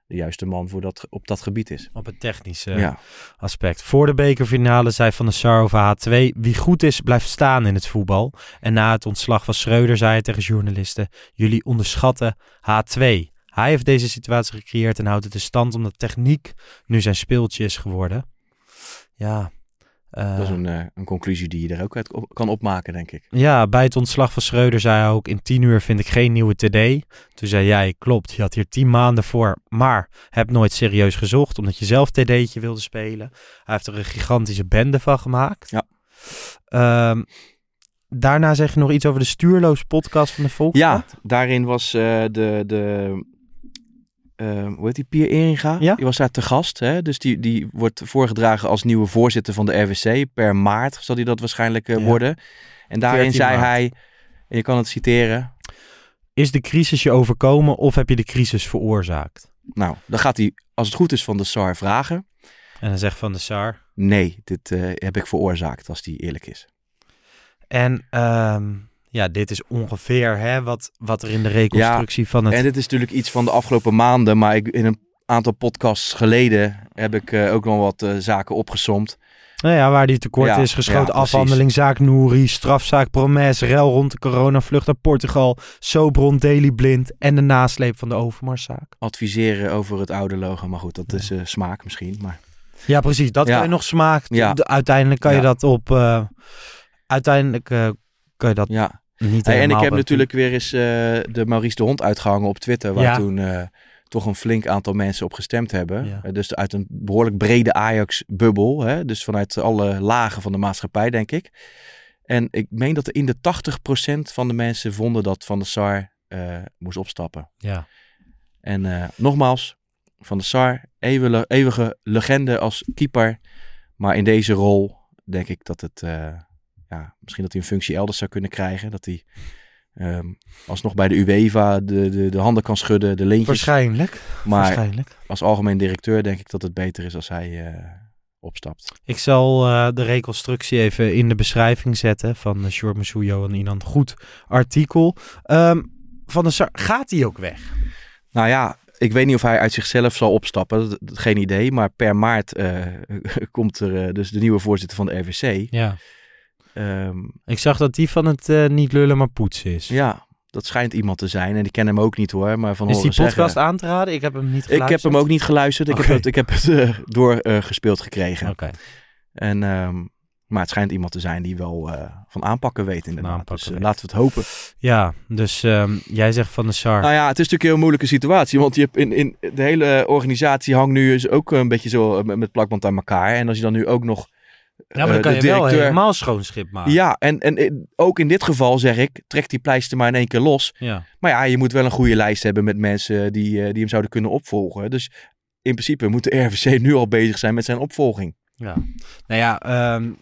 de juiste man voor dat, op dat gebied is. op het technische ja. aspect. Voor de bekerfinale zei Van der Sar over H2... wie goed is, blijft staan in het voetbal. En na het ontslag van Schreuder zei hij tegen journalisten... jullie onderschatten H2. Hij heeft deze situatie gecreëerd en houdt het in stand... omdat techniek nu zijn speeltje is geworden. Ja, eh, Dat is een, eh, een conclusie die je er ook uit op- kan opmaken, denk ik. ja, bij het ontslag van Schreuder zei hij ook... in tien uur vind ik geen nieuwe TD. Toen zei jij, klopt, je had hier tien maanden voor... maar heb nooit serieus gezocht... omdat je zelf TD'tje wilde spelen. Hij heeft er een gigantische bende van gemaakt. Ja. Ehm, daarna zeg je nog iets over de Stuurloos podcast van de Volkskrant. Ja, daarin was eh, de, de eh, hoe heet die, Pier Eringa? Ja. Die was daar te gast. Hè? Dus die, die wordt voorgedragen als nieuwe voorzitter van de RVC. Per maart zal hij dat waarschijnlijk eh, Ja. worden. En daarin 14 zei maart. hij, en je kan het citeren. Is de crisis je overkomen of heb je de crisis veroorzaakt? Nou, dan gaat hij, als het goed is, van de SAR vragen. En dan zegt Van der Sar... Nee, dit eh, heb ik veroorzaakt, als die eerlijk is. En ehm, ja, dit is ongeveer hè, wat, wat er in de reconstructie van het... En dit is natuurlijk iets van de afgelopen maanden, maar ik, in een aantal podcasts geleden heb ik eh, ook nog wat eh, zaken opgesomd. Nou ja, waar die tekort Ja, is geschoten. ja, afhandeling, zaak Nouri, strafzaak Promes, rel rond de coronavlucht naar Portugal, Sobron, Daily Blind en de nasleep van de Overmarszaak. Adviseren over het oude logo, maar goed, dat is eh, smaak misschien. Maar Ja, precies. Dat kan je nog smaak. Uiteindelijk kan je dat op... uiteindelijk kan je dat ja, niet Hey, en ik heb natuurlijk weer eens eh, de Maurice de Hond uitgehangen op Twitter, waar Ja. toen eh, toch een flink aantal mensen op gestemd hebben. Ja. Eh, dus uit een behoorlijk brede Ajax-bubbel, hè? dus vanuit alle lagen van de maatschappij, denk ik. En ik meen dat er in de 80% van de mensen vonden dat Van der Sar moest opstappen. Ja. En nogmaals, Van der Sar, eeuwige, eeuwige legende als keeper. Maar in deze rol denk ik dat het, ja, misschien dat hij een functie elders zou kunnen krijgen. Dat hij ehm, alsnog bij de UEFA de, de, de handen kan schudden, de lintjes. Waarschijnlijk. Maar Waarschijnlijk. als algemeen directeur denk ik dat het beter is als hij eh, opstapt. Ik zal eh, de reconstructie even in de beschrijving zetten van uh, Short Masuyo en Inan. Goed artikel. Ehm, van der Sar, gaat hij ook weg? Nou ja, ik weet niet of hij uit zichzelf zal opstappen. Dat, dat- geen idee. Maar per maart eh, komt er eh, dus de nieuwe voorzitter van de RVC. Ja. Ehm, Ik zag dat die van het eh, niet lullen maar poetsen is. ja, dat schijnt iemand te zijn. En ik ken hem ook niet hoor. Maar van is die zeggen- podcast aan te raden? Ik heb hem niet Ik geluisterd. heb hem ook niet geluisterd. Ik heb het, ik heb het eh, doorgespeeld gekregen. Oké. En, ehm, maar het schijnt iemand te zijn die wel eh, van aanpakken weet inderdaad. aanpakken dus eh, weet. laten we het hopen. Ja, dus ehm, jij zegt van de Sar. Nou ja, het is natuurlijk een heel moeilijke situatie. Want je hebt in, in de hele organisatie hangt nu ook een beetje zo eh, met plakband aan elkaar. En als je dan nu ook nog ja, maar dan eh, kan je wel directeur- helemaal schoon schip maken. Ja, en, en eh, ook in dit geval zeg ik, trek die pleister maar in één keer los. Ja. Maar ja, je moet wel een goede lijst hebben met mensen die, eh, die hem zouden kunnen opvolgen. Dus in principe moet de RVC nu al bezig zijn met zijn opvolging. ja. Nou ja, ehm,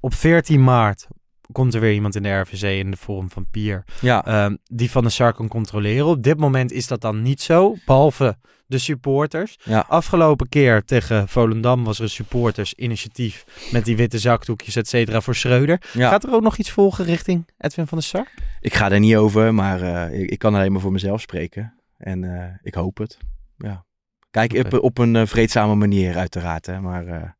op 14 maart komt er weer iemand in de RVC in de vorm van Pier. Ja, ehm, die Van de Sar kan controleren. Op dit moment is dat dan niet zo, behalve de supporters. Ja. Afgelopen keer tegen Volendam was er een supportersinitiatief met die witte zakdoekjes, et cetera, voor Schreuder. ja. Gaat er ook nog iets volgen richting Edwin van der Sar? ik ga er niet over, maar eh, ik, ik kan alleen maar voor mezelf spreken. En eh, ik hoop het. Ja. Kijk, op, op een eh, vreedzame manier uiteraard. Hè, maar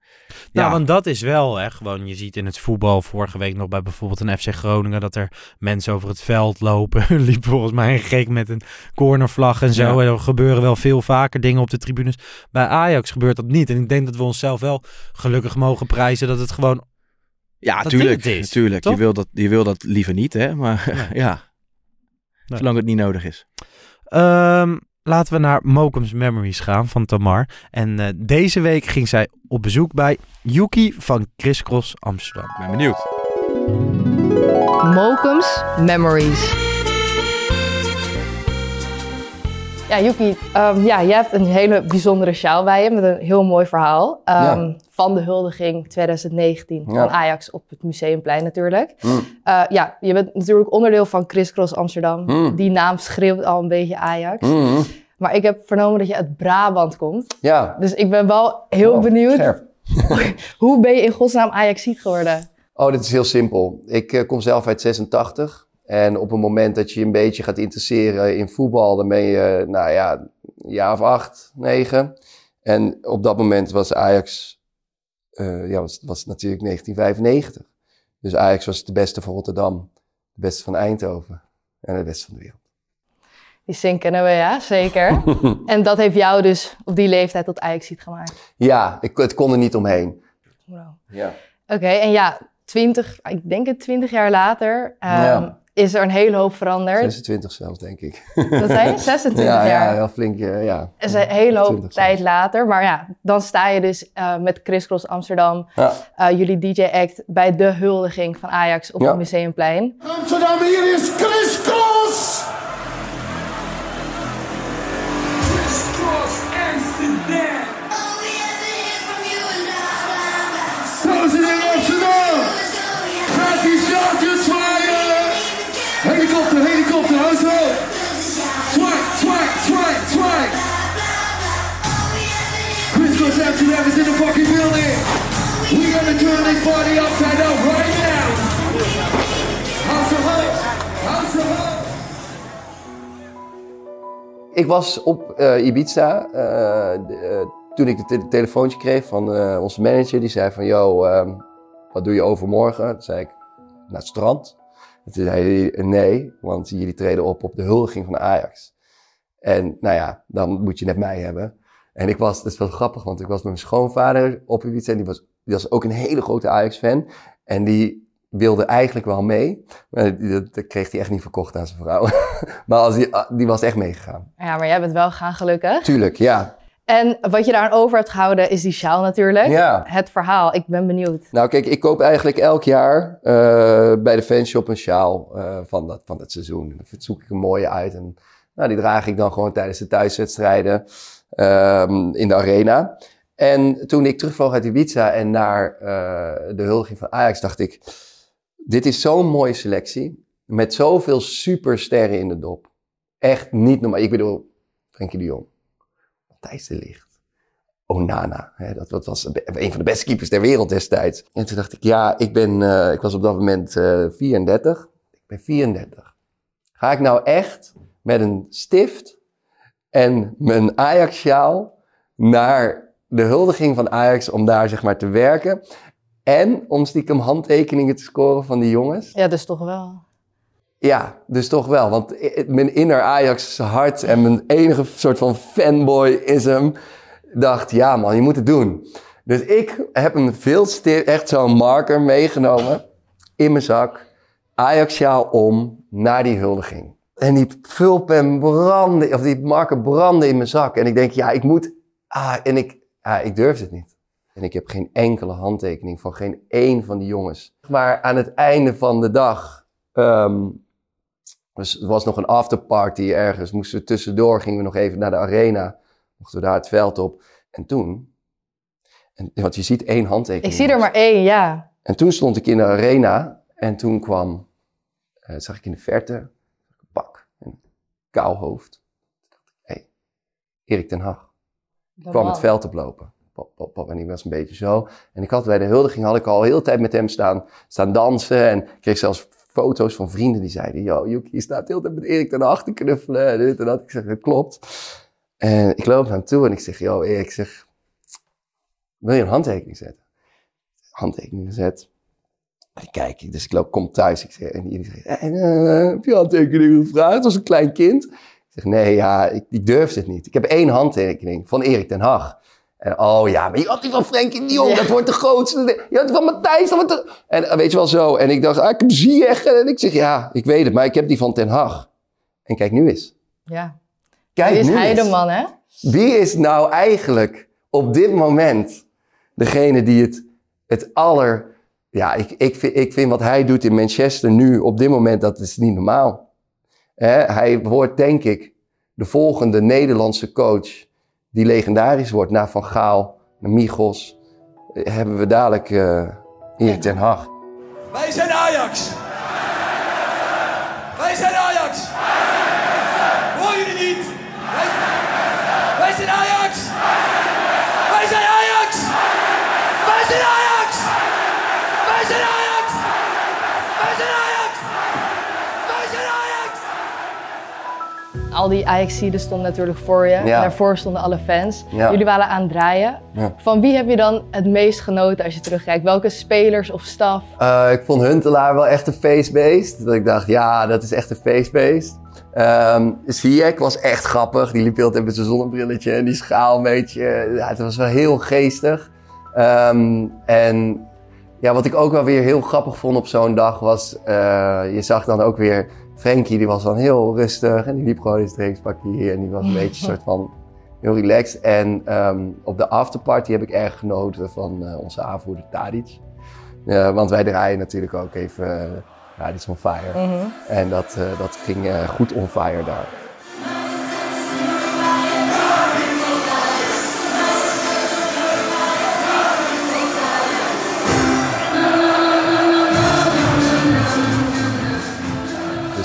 Ja, ja, want dat is wel hè, gewoon, je ziet in het voetbal vorige week nog bij bijvoorbeeld een FC Groningen dat er mensen over het veld lopen. Liep volgens mij een gek met een cornervlag en zo. En er gebeuren wel veel vaker dingen op de tribunes. Bij Ajax gebeurt dat niet. En ik denk dat we onszelf wel gelukkig mogen prijzen dat het gewoon... ja, dat tuurlijk. is, tuurlijk. Je wil, dat, je wil dat liever niet, hè? Maar ja, Nee. zolang het niet nodig is. Ehm, laten we naar Mokum's Memories gaan van Tamar. En eh, deze week ging zij op bezoek bij Yuki van Chris Cross Amsterdam. Ik ben benieuwd. Mokum's Memories. Ja, Yuki, ehm, ja, jij hebt een hele bijzondere sjaal bij je met een heel mooi verhaal. Ehm, Van de huldiging 2019 Ja. van Ajax op het Museumplein natuurlijk. Mm. Eh, ja, je bent natuurlijk onderdeel van Chris Cross Amsterdam. Mm. Die naam schreeuwt al een beetje Ajax. Mhm. Maar ik heb vernomen dat je uit Brabant komt. Ja. Dus ik ben wel heel benieuwd. Hoe ben je in godsnaam Ajaxiet geworden? Oh, dit is heel simpel. Ik eh, kom zelf uit 86. En op het moment dat je je een beetje gaat interesseren in voetbal, dan ben je, nou ja, een jaar of acht, negen. En op dat moment was Ajax, eh, ja, was, was natuurlijk 1995. Dus Ajax was de beste van Rotterdam, de beste van Eindhoven en de beste van de wereld. Die zin kennen we, ja, zeker. en dat heeft jou dus op die leeftijd tot Ajaxiet gemaakt. Ja, ik, het kon er niet omheen. Wow. Ja. Oké, en ja, 20, ik denk het 20 jaar later, ehm, Ja. Is er een hele hoop veranderd. 26 zelfs, denk ik. Dat zei je? 26 ja, jaar. ja, heel flink, ja. Dat is een hele hoop 20 tijd zelfs. later. Maar ja, dan sta je dus eh, met Chris Cross Amsterdam, Ja. eh, jullie DJ-act, bij de huldiging van Ajax op Ja. het Museumplein. Amsterdam, hier is Chris party upside down right now! Hou zo hoog! Hou zo hoog! Ik was op eh, Ibiza eh, toen ik het te- telefoontje kreeg van eh, onze manager. Die zei van, yo, ehm, wat doe je overmorgen? Toen zei ik, naar het strand. En toen zei hij, nee, want jullie treden op op de huldiging van Ajax. En nou ja, dan moet je net mij hebben. En ik was, dat is wel grappig, want ik was met mijn schoonvader op Ibiza. En die was, die was ook een hele grote Ajax-fan. En die wilde eigenlijk wel mee. Maar dat, kreeg hij echt niet verkocht aan zijn vrouw. maar als die, die was echt meegegaan. Ja, maar jij bent wel gegaan gelukkig. Tuurlijk, ja. En wat je daar aan over hebt gehouden is die sjaal natuurlijk. Ja. Het verhaal, ik ben benieuwd. Nou kijk, ik koop eigenlijk elk jaar eh, bij de fanshop een sjaal eh, van, dat, van dat seizoen. Dan zoek ik een mooie uit en nou, die draag ik dan gewoon tijdens de thuiswedstrijden ehm, in de arena. En toen ik terugvloog uit Ibiza en naar eh, de huldiging van Ajax, dacht ik... Dit is zo'n mooie selectie, met zoveel supersterren in de dop. Echt niet normaal. Ik bedoel, Frenkie de Jong, Thijs de Ligt, Onana. Hè, dat, dat was een van de beste keepers ter wereld destijds. En toen dacht ik, ja, ik, ben, eh, ik was op dat moment eh 34. Ik ben 34. Ga ik nou echt met een stift en mijn Ajax-sjaal naar de huldiging van Ajax om daar zeg maar te werken. En om stiekem handtekeningen te scoren van die jongens. Ja, dus toch wel. Ja, dus toch wel. Want mijn inner Ajax hart en mijn enige soort van fanboyism dacht, ja man, je moet het doen. Dus ik heb een veel echt zo'n marker meegenomen in mijn zak. Ajax-sjaal om naar die huldiging. En die vulpen brandde, of die marker brandde in mijn zak. En ik denk, ja, ik moet... Ah, en ik, ah, ik durfde het niet. En ik heb geen enkele handtekening van geen één van die jongens. Maar aan het einde van de dag... ehm, dus er was nog een afterparty ergens. Moesten we tussendoor, gingen we nog even naar de arena. Mochten we daar het veld op. En toen... En, want je ziet één handtekening. Ik zie er maar één, ja. En toen stond ik in de arena En toen kwam, eh, zag ik in de verte, een pak, een kaal hoofd. Hé, hey, Erik ten Hag kwam het veld oplopen. Pop, pop, pop. En ik was een beetje zo. En ik had bij de huldiging had ik al heel de tijd met hem staan, staan dansen. En kreeg zelfs foto's van vrienden die zeiden... Yo, Yuki, je staat de hele tijd met Erik ten Hag te knuffelen. En dit en dat. Ik zeg, dat klopt. En ik loop naar hem toe en ik zeg... Yo, Erik, ik zeg... Wil je een handtekening zetten? Handtekening gezet. En ik kijk, dus ik loop, kom thuis. Ik zeg, en iedereen zegt, en, eh, heb je handtekening gevraagd als een klein kind? Zeg, nee, ja, ik, ik durfde het niet. Ik heb één handtekening van Erik ten Hag. En oh ja, maar je had die van Frenkie de Jong, Ja. dat wordt de grootste. Je had die van Matthijs, dat wordt de... En eh, weet je wel zo. En ik dacht, ah, ik heb Ziyech. En ik zeg, ja, ik weet het, maar ik heb die van ten Hag. En kijk nu eens. Ja. Kijk Wie is nu hij eens. de man, hè? Wie is nou eigenlijk op dit moment degene die het, het aller... Ja, ik, ik, vind, ik vind wat hij doet in Manchester nu op dit moment, dat is niet normaal. Hij wordt denk ik de volgende Nederlandse coach die legendarisch wordt. Na Van Gaal, naar Michels, eh, hebben we dadelijk eh Erik ten Hag. Wij zijn Ajax. Wij zijn Ajax. Hoor jullie niet? Wij, wij zijn Ajax. Wij zijn Ajax. Wij zijn Ajax. Wij zijn Ajax. Wij zijn Ajax. Wij zijn Ajax. Al die Ajaxiden stonden natuurlijk voor je. Daarvoor stonden alle fans. Jullie waren aan het draaien. Van wie heb je dan het meest genoten als je terugkijkt? Welke spelers of staf? Eh, ik vond Huntelaar wel echt een feestbeest. Dat ik dacht, ja, dat is echt een feestbeest. Ehm Ziyech was echt grappig. Die liep heel de tijd met zijn zonnebrilletje en die schaal een beetje. Ja, het was wel heel geestig. Ehm, en ja, wat ik ook wel weer heel grappig vond op zo'n dag was... eh, je zag dan ook weer Frenkie, die was dan heel rustig. En die liep gewoon in zijn trainingspakje hier. En die was een beetje een soort van heel relaxed. En ehm, op de afterparty heb ik erg genoten van eh, onze aanvoerder Tadic. Ja, want wij draaien natuurlijk ook even uh, Radis on Fire. Mhm. En dat, uh, dat ging uh, goed on fire daar.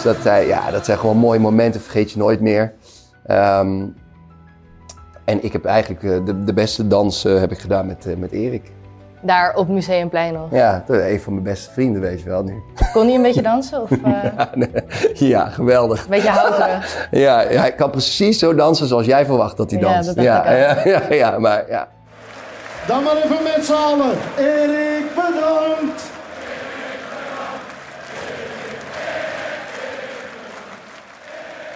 Dus dat, uh, ja, dat zijn gewoon mooie momenten, vergeet je nooit meer. Um, en ik heb eigenlijk uh, de, de beste dans uh, heb ik gedaan met, uh, met Erik. Daar op Museumplein nog? Ja, een van mijn beste vrienden, weet je wel nu. Kon hij een beetje dansen? Of, ja, nee. ja, geweldig. Een beetje houterig. ja, hij kan precies zo dansen zoals jij verwacht dat hij danst. Ja, dat ja, ja, ja, ja, maar ja. Dan maar even met z'n allen. Erik, bedankt.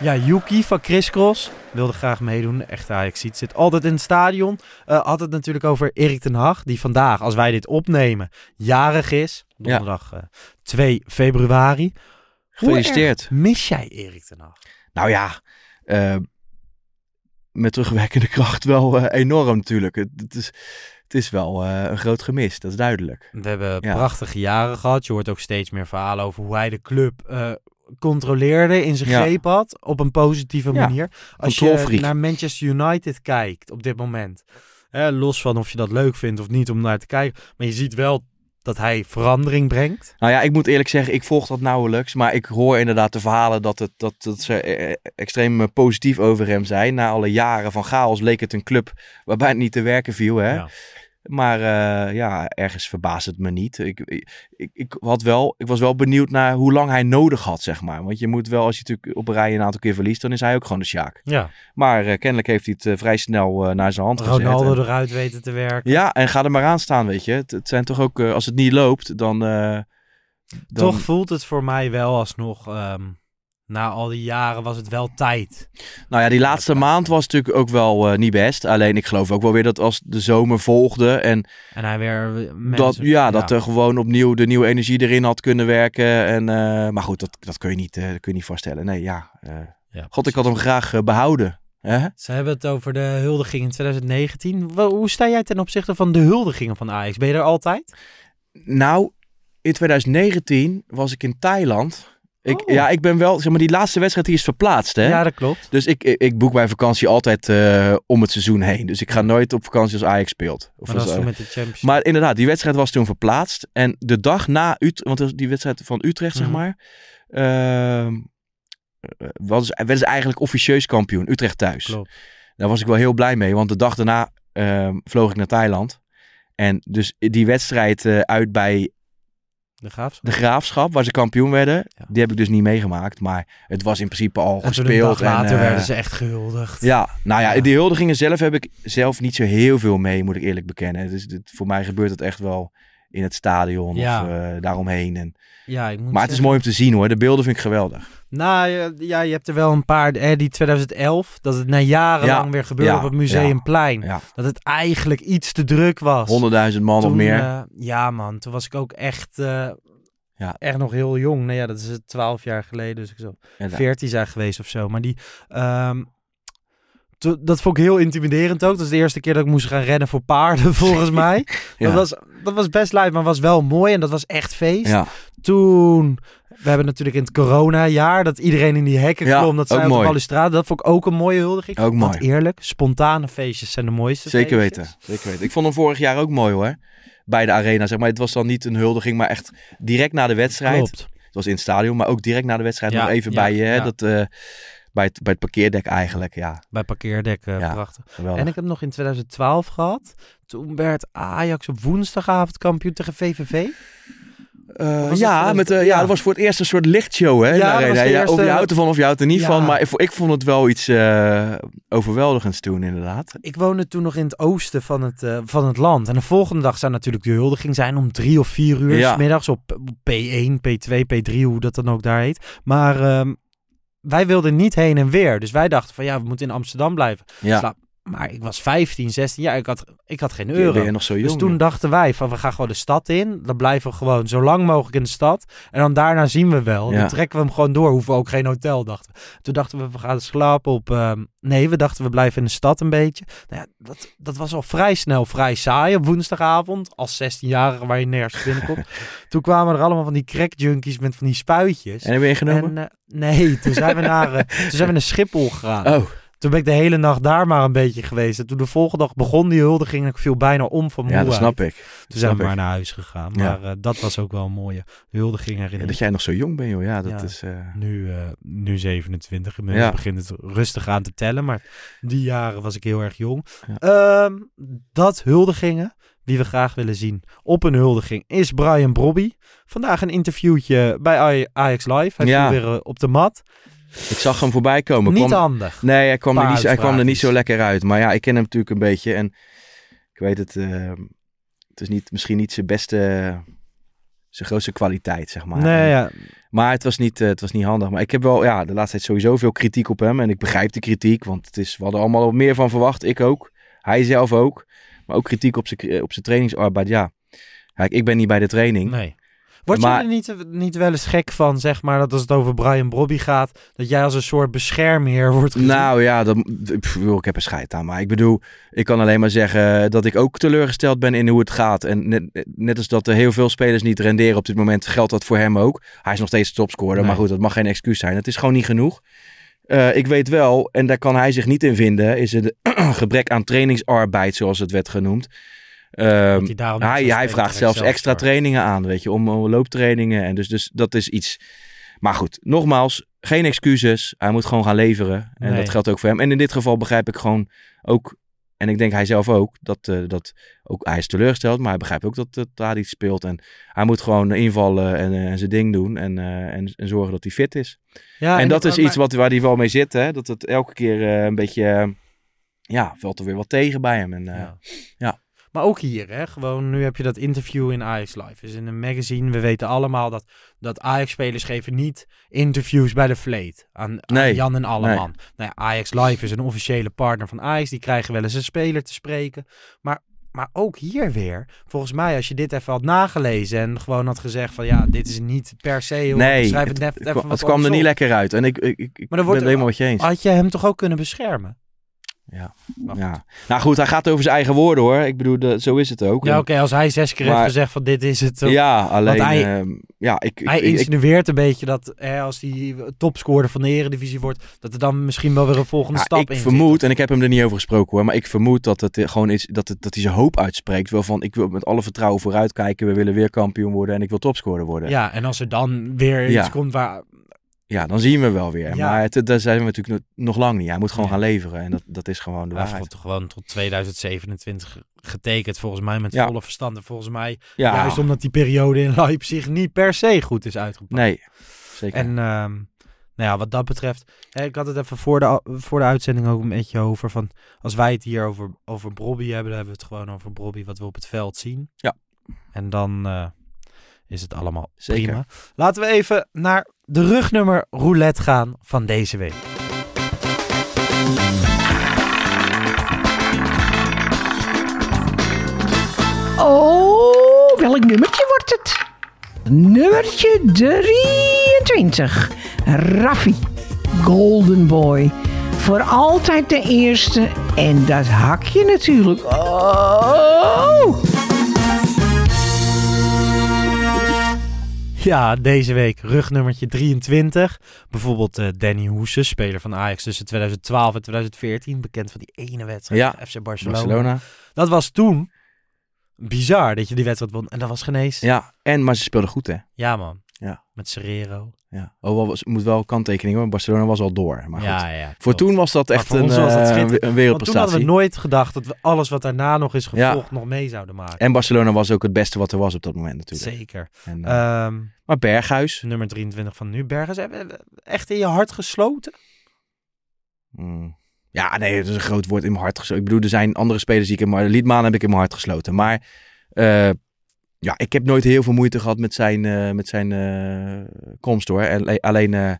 Ja, Yuki van Chris Cross wilde graag meedoen. Echte ajax zit altijd in het stadion. Uh, had het natuurlijk over Erik ten Hag, die vandaag, als wij dit opnemen, jarig is. Donderdag ja. uh, 2 februari. Gefeliciteerd. mis jij Erik ten Hag? Nou ja, uh, met terugwerkende kracht wel enorm natuurlijk. Het, het, is, het is wel een groot gemis, dat is duidelijk. We hebben ja. prachtige jaren gehad. Je hoort ook steeds meer verhalen over hoe hij de club controleerde, in zijn ja. greep had, op een positieve ja. manier. Als je naar Manchester United kijkt op dit moment, hè, los van of je dat leuk vindt of niet om naar te kijken, maar je ziet wel dat hij verandering brengt. Nou ja, ik moet eerlijk zeggen, ik volg dat nauwelijks, maar ik hoor inderdaad de verhalen dat, het, dat, dat ze extreem positief over hem zijn. Na alle jaren van chaos leek het een club waarbij het niet te werken viel, hè. Ja. Maar uh, ja, ergens verbaast het me niet. Ik, ik, ik, had wel, ik was wel benieuwd naar hoe lang hij nodig had, zeg maar. Want je moet wel, als je natuurlijk op een rij een aantal keer verliest, dan is hij ook gewoon de Sjaak. Ja. Maar uh, kennelijk heeft hij het uh, vrij snel naar zijn hand Ronaldo gezet. Ronaldo eruit weten te werken. Ja, en ga er maar aan staan, weet je. Het, het zijn toch ook, als het niet loopt, dan... dan... Toch voelt het voor mij wel alsnog... Um na al die jaren was het wel tijd. Nou ja, die laatste maand was natuurlijk ook wel uh, niet best. Alleen ik geloof ook wel weer dat als de zomer volgde en... En hij weer... Mensen, dat, ja, ja, dat er gewoon opnieuw de nieuwe energie erin had kunnen werken. En, uh, maar goed, dat, dat, kun je niet, uh, dat kun je niet vaststellen. Nee, ja. ja God, ik had hem graag behouden. Hè? Ze hebben het over de huldiging in 2019. Hoe sta jij ten opzichte van de huldigingen van Ajax? Ben je er altijd? Nou, in 2019 was ik in Thailand Ik, Oh. Ja, ik ben wel, zeg maar, die laatste wedstrijd die is verplaatst, hè? Ja, dat klopt. Dus ik, ik, ik boek mijn vakantie altijd eh, om het seizoen heen. Dus ik ga nooit op vakantie als Ajax speelt. Of Maar als, eh, met de Champions maar inderdaad, die wedstrijd was toen verplaatst. En de dag na Utrecht, want die wedstrijd van Utrecht, zeg Mhm. maar. eh, was, werden ze eigenlijk officieus kampioen. Utrecht thuis. Klopt. Daar was ik wel heel blij mee, want de dag daarna ehm, vloog ik naar Thailand. En dus die wedstrijd uit bij De Graafschap. de Graafschap, waar ze kampioen werden, Ja. die heb ik dus niet meegemaakt. Maar het was in principe al En toen gespeeld. dag later en, eh, werden ze echt gehuldigd. Ja, nou ja, Ja. die huldigingen zelf heb ik zelf niet zo heel veel mee, moet ik eerlijk bekennen. Dus dit, voor mij gebeurt het echt wel in het stadion Ja. of eh, daaromheen. En, Ja, ik moet maar het is mooi om te zien hoor, de beelden vind ik geweldig. Nou ja, je hebt er wel een paar. Eh, die 2011, dat het na jarenlang Ja, weer gebeurde ja, op het Museumplein. Ja, Dat het eigenlijk iets te druk was. honderdduizend man of meer. eh, ja man, toen was ik ook echt, Ja. echt nog heel jong. Nou ja, dat is het 12 jaar geleden. Dus ik zo Ja, daar- 14 zijn geweest of zo. Maar die, to- dat vond ik heel intimiderend ook. Dat is de eerste keer dat ik moest gaan rennen voor paarden, volgens mij. Ja. Dat, was, dat was best luid, maar was wel mooi. En dat was echt feest. ja. Toen, we hebben natuurlijk in het corona-jaar dat iedereen in die hekken Ja, klom. Dat zij op de balustrade. Dat vond ik ook een mooie huldiging. Ook Want mooi. eerlijk, spontane feestjes zijn de mooiste Zeker feestjes. weten, zeker weten. Ik vond hem vorig jaar ook mooi hoor. Bij de arena, zeg maar. Het was dan niet een huldiging, maar echt direct na de wedstrijd. Klopt. Het was in het stadion, maar ook direct na de wedstrijd Ja, nog even bij je, hè, dat, eh, bij, het, bij het parkeerdek eigenlijk. Ja, Bij parkeerdek, eh, Ja. prachtig. geweldig. En ik heb nog in 2012 gehad. Toen werd Ajax op woensdagavond kampioen tegen VVV. Eh, het ja, 2000? met, eh, ja, Ja. dat was voor het eerst een soort lichtshow, hè? Ja, de Ja, Of je houdt ervan of je houdt er niet van. Maar ik, ik vond het wel iets overweldigends toen, inderdaad. Ik woonde toen nog in het oosten van het, van het land. En de volgende dag zou natuurlijk de huldiging zijn om drie of vier uur. Ja. s middags op op P1, P2, P3, hoe dat dan ook daar heet. Maar ehm, wij wilden niet heen en weer. Dus wij dachten van ja, we moeten in Amsterdam blijven. Ja, Maar ik was 15, 16 jaar. Ik had, ik had geen euro. nog zo jong. Dus toen dachten wij van we gaan gewoon de stad in. Dan blijven we gewoon zo lang mogelijk in de stad. En dan daarna zien we wel. Ja. Dan trekken we hem gewoon door. Hoeven we ook geen hotel, dachten we. Toen dachten we we gaan slapen op... ehm, nee, we dachten we blijven in de stad een beetje. Nou ja, dat, dat was al vrij snel vrij saai op woensdagavond. Als 16-jarige waar je nergens binnenkomt. toen kwamen er allemaal van die crack junkies met van die spuitjes. En heb je ingenomen? En, eh, nee, toen zijn we naar, eh, toen zijn we naar Schiphol gegaan. oh, Toen ben ik de hele nacht daar maar een beetje geweest. En toen de volgende dag begon die huldiging en ik viel bijna om van ja, dat moeheid. snap ik. Toen zijn we maar naar huis gegaan. Ja. Maar eh, dat was ook wel een mooie huldiging Ja, herinnering. dat jij nog zo jong bent, joh. Ja, dat Ja. is... eh, Nu, eh, nu 27. Inmiddels Ja. begint het rustig aan te tellen. Maar die jaren was ik heel erg jong. Ehm, dat huldigingen die we graag willen zien op een huldiging is Brian Brobby. Vandaag een interviewtje bij Aj- Ajax Live. Hij viel weer op de mat. Ik zag hem voorbij komen. Niet Kwam- handig. Nee, hij kwam, er niet, hij kwam er niet zo lekker uit. Maar ja, ik ken hem natuurlijk een beetje. En ik weet het, eh, het is niet, misschien niet zijn beste, zijn grootste kwaliteit, zeg maar. nee, ja. Maar het was, niet, eh, het was niet handig. Maar ik heb wel ja, de laatste tijd sowieso veel kritiek op hem. En ik begrijp de kritiek, want het is, we hadden allemaal wat meer van verwacht. Ik ook. Hij zelf ook. Maar ook kritiek op zijn, op zijn trainingsarbeid. Ja, Kijk, ik ben niet bij de training. Nee. Word je er niet, niet wel eens gek van, zeg maar, dat als het over Brian Brobby gaat, dat jij als een soort beschermheer wordt gezien? Nou ja, dat, pff, ik heb er scheid aan. Maar ik bedoel, ik kan alleen maar zeggen dat ik ook teleurgesteld ben in hoe het gaat. En net, net als dat er heel veel spelers niet renderen op dit moment, geldt dat voor hem ook. Hij is nog steeds topscorer, Nee. maar goed, dat mag geen excuus zijn. Het is gewoon niet genoeg. Eh, ik weet wel, en daar kan hij zich niet in vinden, is het gebrek aan trainingsarbeid, zoals het werd genoemd. Ehm, hij hij, vraagt zelfs extra trainingen aan, weet je, om, om looptrainingen. En dus, dus dat is iets. Maar goed, nogmaals, geen excuses. Hij moet gewoon gaan leveren. En Nee. dat geldt ook voor hem. En in dit geval begrijp ik gewoon ook, en ik denk hij zelf ook, dat, eh, dat ook, hij is teleurgesteld, maar hij begrijpt ook dat, dat daar iets speelt. En hij moet gewoon invallen en, eh, en zijn ding doen en, eh, en, en zorgen dat hij fit is. Ja, en dat maar- is iets wat, waar hij wel mee zit, hè? dat het elke keer een beetje, ja, valt er weer wat tegen bij hem. En, Ja. ja. Maar ook hier, hè, gewoon nu heb je dat interview in Ajax Live. Dus in een magazine, we weten allemaal dat, dat Ajax-spelers geven niet interviews bij de Vleet. Aan, aan Nee, Jan en Alleman. Nou ja, Ajax Live is een officiële partner van Ajax. Die krijgen wel eens een speler te spreken. Maar, maar ook hier weer, volgens mij als je dit even had nagelezen en gewoon had gezegd van ja, dit is niet per se... heel- Nee, schrijf het, net even kwam- wat het kwam er niet lekker uit. En ik, ik, ik, Maar dan wordt ben het helemaal met je eens. Had je hem toch ook kunnen beschermen? Ja. Maar ja. Nou goed, hij gaat over zijn eigen woorden hoor. Ik bedoel, de, zo is het ook. Ja, oké, als hij zes keer heeft gezegd van dit is het. ja, alleen... Hij, ehm, ja, ik, ik, hij ik- ik- insinueert een beetje dat hè, als hij topscorer van de Eredivisie wordt, dat er dan misschien wel weer een volgende Ja, stap ik in zit. vermoed, en ik heb hem er niet over gesproken hoor, maar ik vermoed dat het gewoon is dat, het, dat hij zijn hoop uitspreekt. Wel van, ik wil met alle vertrouwen vooruitkijken, we willen weer kampioen worden en ik wil topscorer worden. Ja, en als er dan weer Ja. iets komt waar... Ja, dan zien we wel weer. Ja. Maar het, daar zijn we natuurlijk nog- lang niet. Hij moet gewoon gaan leveren en dat, dat is gewoon de Hij waarheid. wordt gewoon tot 2027 getekend, volgens mij met Ja. volle verstand. En volgens mij, Ja. juist omdat die periode in Leipzig niet per se goed is uitgepakt. Nee, zeker. En ehm, nou ja, wat dat betreft, hè, ik had het even voor de, voor de uitzending ook een beetje over van, als wij het hier over, over Brobby hebben, dan hebben we het gewoon over Brobby wat we op het veld zien. Ja. En dan eh, is het allemaal Zeker. prima. Laten we even naar de rugnummer roulette gaan van deze week. Oh, welk nummertje wordt het? Nummertje 23. Raffi. Golden Boy. Voor altijd de eerste. En dat hakje natuurlijk. Oh! Ja, deze week rugnummertje 23. Bijvoorbeeld eh, Danny Hoesen, speler van Ajax tussen 2012 en 2014. Bekend van die ene wedstrijd Ja, FC Barcelona. Barcelona. Dat was toen bizar dat je die wedstrijd won. En dat was genees. Ja, en, maar ze speelden goed hè. Ja, man. Met Serrero. Ja. Oh, wel, was, moet wel kanttekening hoor. Barcelona was al door. Maar goed. Ja, ja, voor toen was dat echt een, was dat eh, een Want toen wereldprestatie. hadden we nooit gedacht dat we alles wat daarna nog is gevolgd nog mee zouden maken. En Barcelona was ook het beste wat er was op dat moment natuurlijk. Zeker. En, eh, Ehm, maar Berghuis. nummer 23 van nu. We echt in je hart gesloten? Mm. Ja, nee, dat is een groot woord in mijn hart gesloten. Ik bedoel, er zijn andere spelers die ik in mijn... Liedmaan heb ik in mijn hart gesloten. Maar eh, ja, ik heb nooit heel veel moeite gehad met zijn, eh, met zijn eh, komst hoor. En, le- alleen, eh,